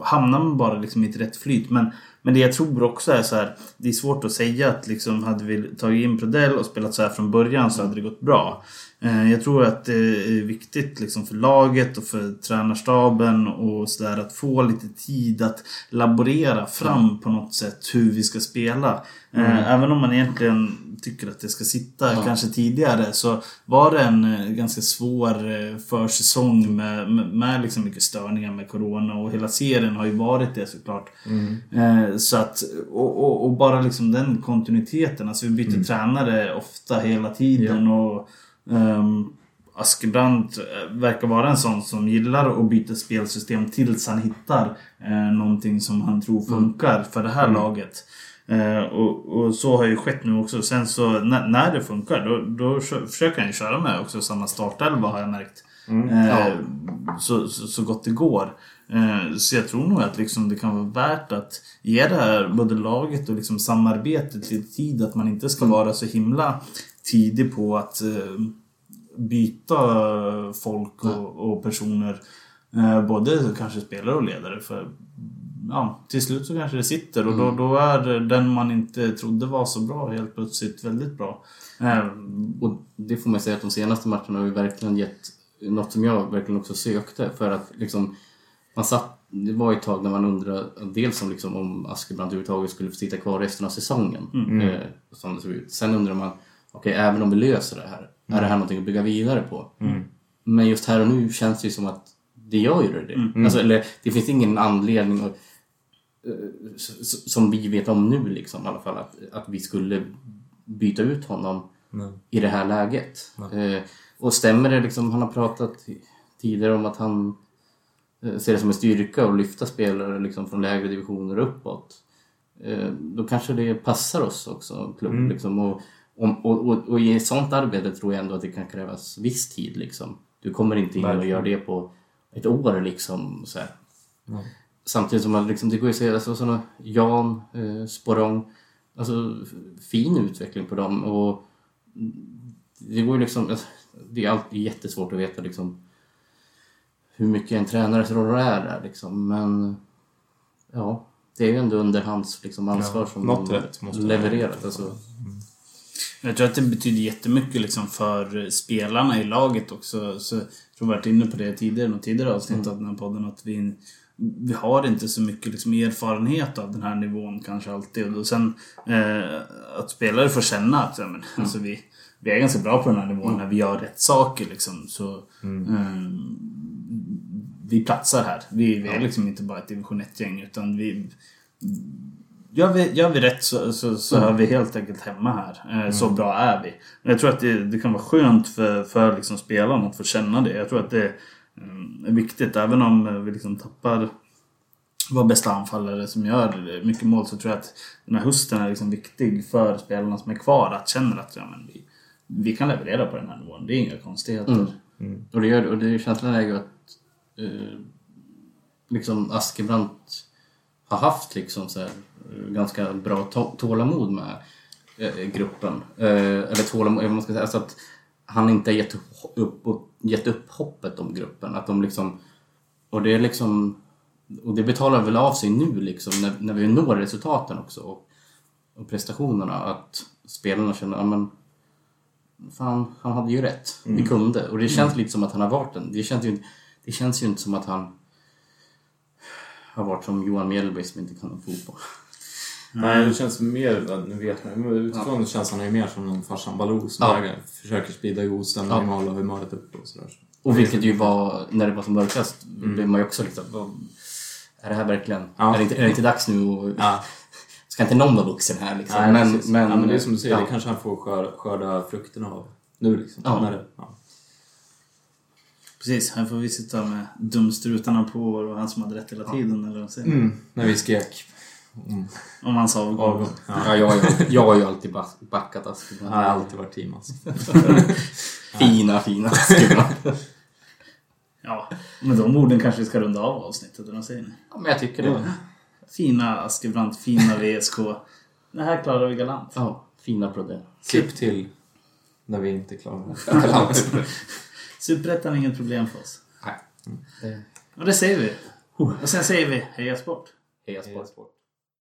hamnar man bara liksom i ett rätt flyt. Men, men det jag tror också är så här, det är svårt att säga att liksom hade vi tagit in Prodell och spelat så här från början så hade det gått bra. Eh, jag tror att det är viktigt liksom för laget och för tränarstaben och så där att få lite tid att laborera fram på något sätt hur vi ska spela. Eh, Även om man egentligen tycker att det ska sitta Ja. kanske tidigare så var det en eh, ganska svår försäsong med, med, med liksom mycket störningar med Corona och hela serien har ju varit det såklart. Eh, så att, och, och, och bara liksom den kontinuiteten. Alltså vi byter tränare ofta hela tiden. Och, um, Askebrandt eh, verkar vara en sån som gillar att byta spelsystem tills han hittar eh, någonting som han tror funkar för det här laget. Eh, och, och så har ju skett nu också. Sen så när, när det funkar då, då försöker han ju köra med också samma startelva har jag märkt. Eh, så, så, så gott det går. Eh, så jag tror nog att liksom det kan vara värt att ge det här både laget och liksom samarbetet lite tid. Att man inte ska vara så himla tidig på att eh, byta folk och, och personer. Eh, både kanske spelare och ledare. För ja, till slut så kanske det sitter och då, då är den man inte trodde var så bra helt plötsligt väldigt bra. Eh, Och det får man säga att de senaste matcherna har ju verkligen gett något som jag verkligen också sökte för att liksom man satt, det var ett tag när man undrade dels om, liksom, om Askebrandt överhuvudtaget skulle få sitta kvar resten av säsongen. Eh, som det såg ut. Sen undrar man, okej även om vi löser det här, är det här någonting att bygga vidare på? Men just här och nu känns det ju som att det gör ju det. Alltså, eller, det finns ingen anledning att, eh, som vi vet om nu liksom, i alla fall, att, att vi skulle byta ut honom Nej. i det här läget. Eh, och stämmer det liksom, han har pratat tidigare om att han eh, ser det som en styrka att lyfta spelare liksom från lägre divisioner uppåt. Eh, då kanske det passar oss också, klubb. Liksom, och, om- och, och, och i ett sånt arbete tror jag ändå att det kan krävas viss tid. Liksom. Du kommer inte in och gör det på ett år. Liksom, så här. Samtidigt som man liksom, det går ju att säga, alltså, såna, Jan, eh, Sporrong, alltså fin utveckling på dem. Och det går ju liksom, alltså, det är alltid jättesvårt att veta liksom hur mycket en tränares roll är där liksom. Men ja, det är ju ändå under hans liksom, ansvar Ja, som de levererat. Alltså. Jag tror att det betyder jättemycket liksom för spelarna i laget också. Så jag tror har varit inne på det tidigare, något tidigare avsnitt av den här podden. Att vi, vi har inte så mycket liksom erfarenhet av den här nivån kanske alltid. Och sen eh, att spelare får känna att ja, men, alltså, vi, vi är ganska bra på den här nivån när vi gör rätt saker. Liksom. Så, eh, vi platsar här. Vi, vi är liksom inte bara ett division 1-gäng utan vi, Gör vi, gör vi rätt så, så, så är vi helt enkelt hemma här. Eh, Så bra är vi. Men jag tror att det, det kan vara skönt för, för liksom spelarna att få känna det. Jag tror att det eh, är viktigt. Även om vi liksom tappar vår bästa anfallare som gör mycket mål så tror jag att den här hösten är liksom viktig för spelarna som är kvar. Att känna att ja, men vi, vi kan leverera på den här nivån. Det är inga konstigheter. Och det, gör, och det känslan är ju att eh, liksom Askebrandt har haft liksom så här, eh, ganska bra tålamod med eh, gruppen. Eh, eller tålamod, vad man ska säga. Alltså att han inte har gett upp, gett upp hoppet om gruppen. Att de liksom, och det är liksom och det betalar väl av sig nu liksom när, när vi når resultaten också och, och prestationerna att spelarna känner att men fan, han hade ju rätt. Vi kunde. Och det känns lite som att han har varit den. Det känns ju, det känns ju inte som att han har varit som Johan Mjällby som inte kan någon fotboll. Nej, det känns mer, nu vet man men utifrån ja. känns han ju mer som någon farsan Baloo som Ja. ja. försöker sprida god stämning Ja. och hålla humöret uppe och sådär. Och vilket ju var, när det var som mörkast, blev man ju också liksom, vad, är det här verkligen, Ja. är, det inte, är det inte dags nu och, Ja. ska inte någon vara vuxen här liksom? Nej, men, men, men det är som du säger, det kanske han får skörda, skörda frukterna av nu liksom. Ja. När det, ja. Precis, här får vi sitta med dumstrutarna på och han som hade rätt hela tiden. Eller vad? Mm, när vi skrek om Om hans avgång. avgång. Ja. Ja, jag, har ju- jag har ju alltid back- backat Askebrandt. Han har alltid varit team alltså. Fina, fina Askebrandt. Ja, med de orden kanske vi ska runda av avsnittet, eller vad säger ni? Ja, men jag tycker det. Fina Askebrandt, fina VSK. Det här klarar vi galant. Ja, fina prodder. Klipp till när vi inte klarar det. Superettan är inget problem för oss. Nej. Och det säger vi. Och sen säger vi heja sport. Heja sport. sport.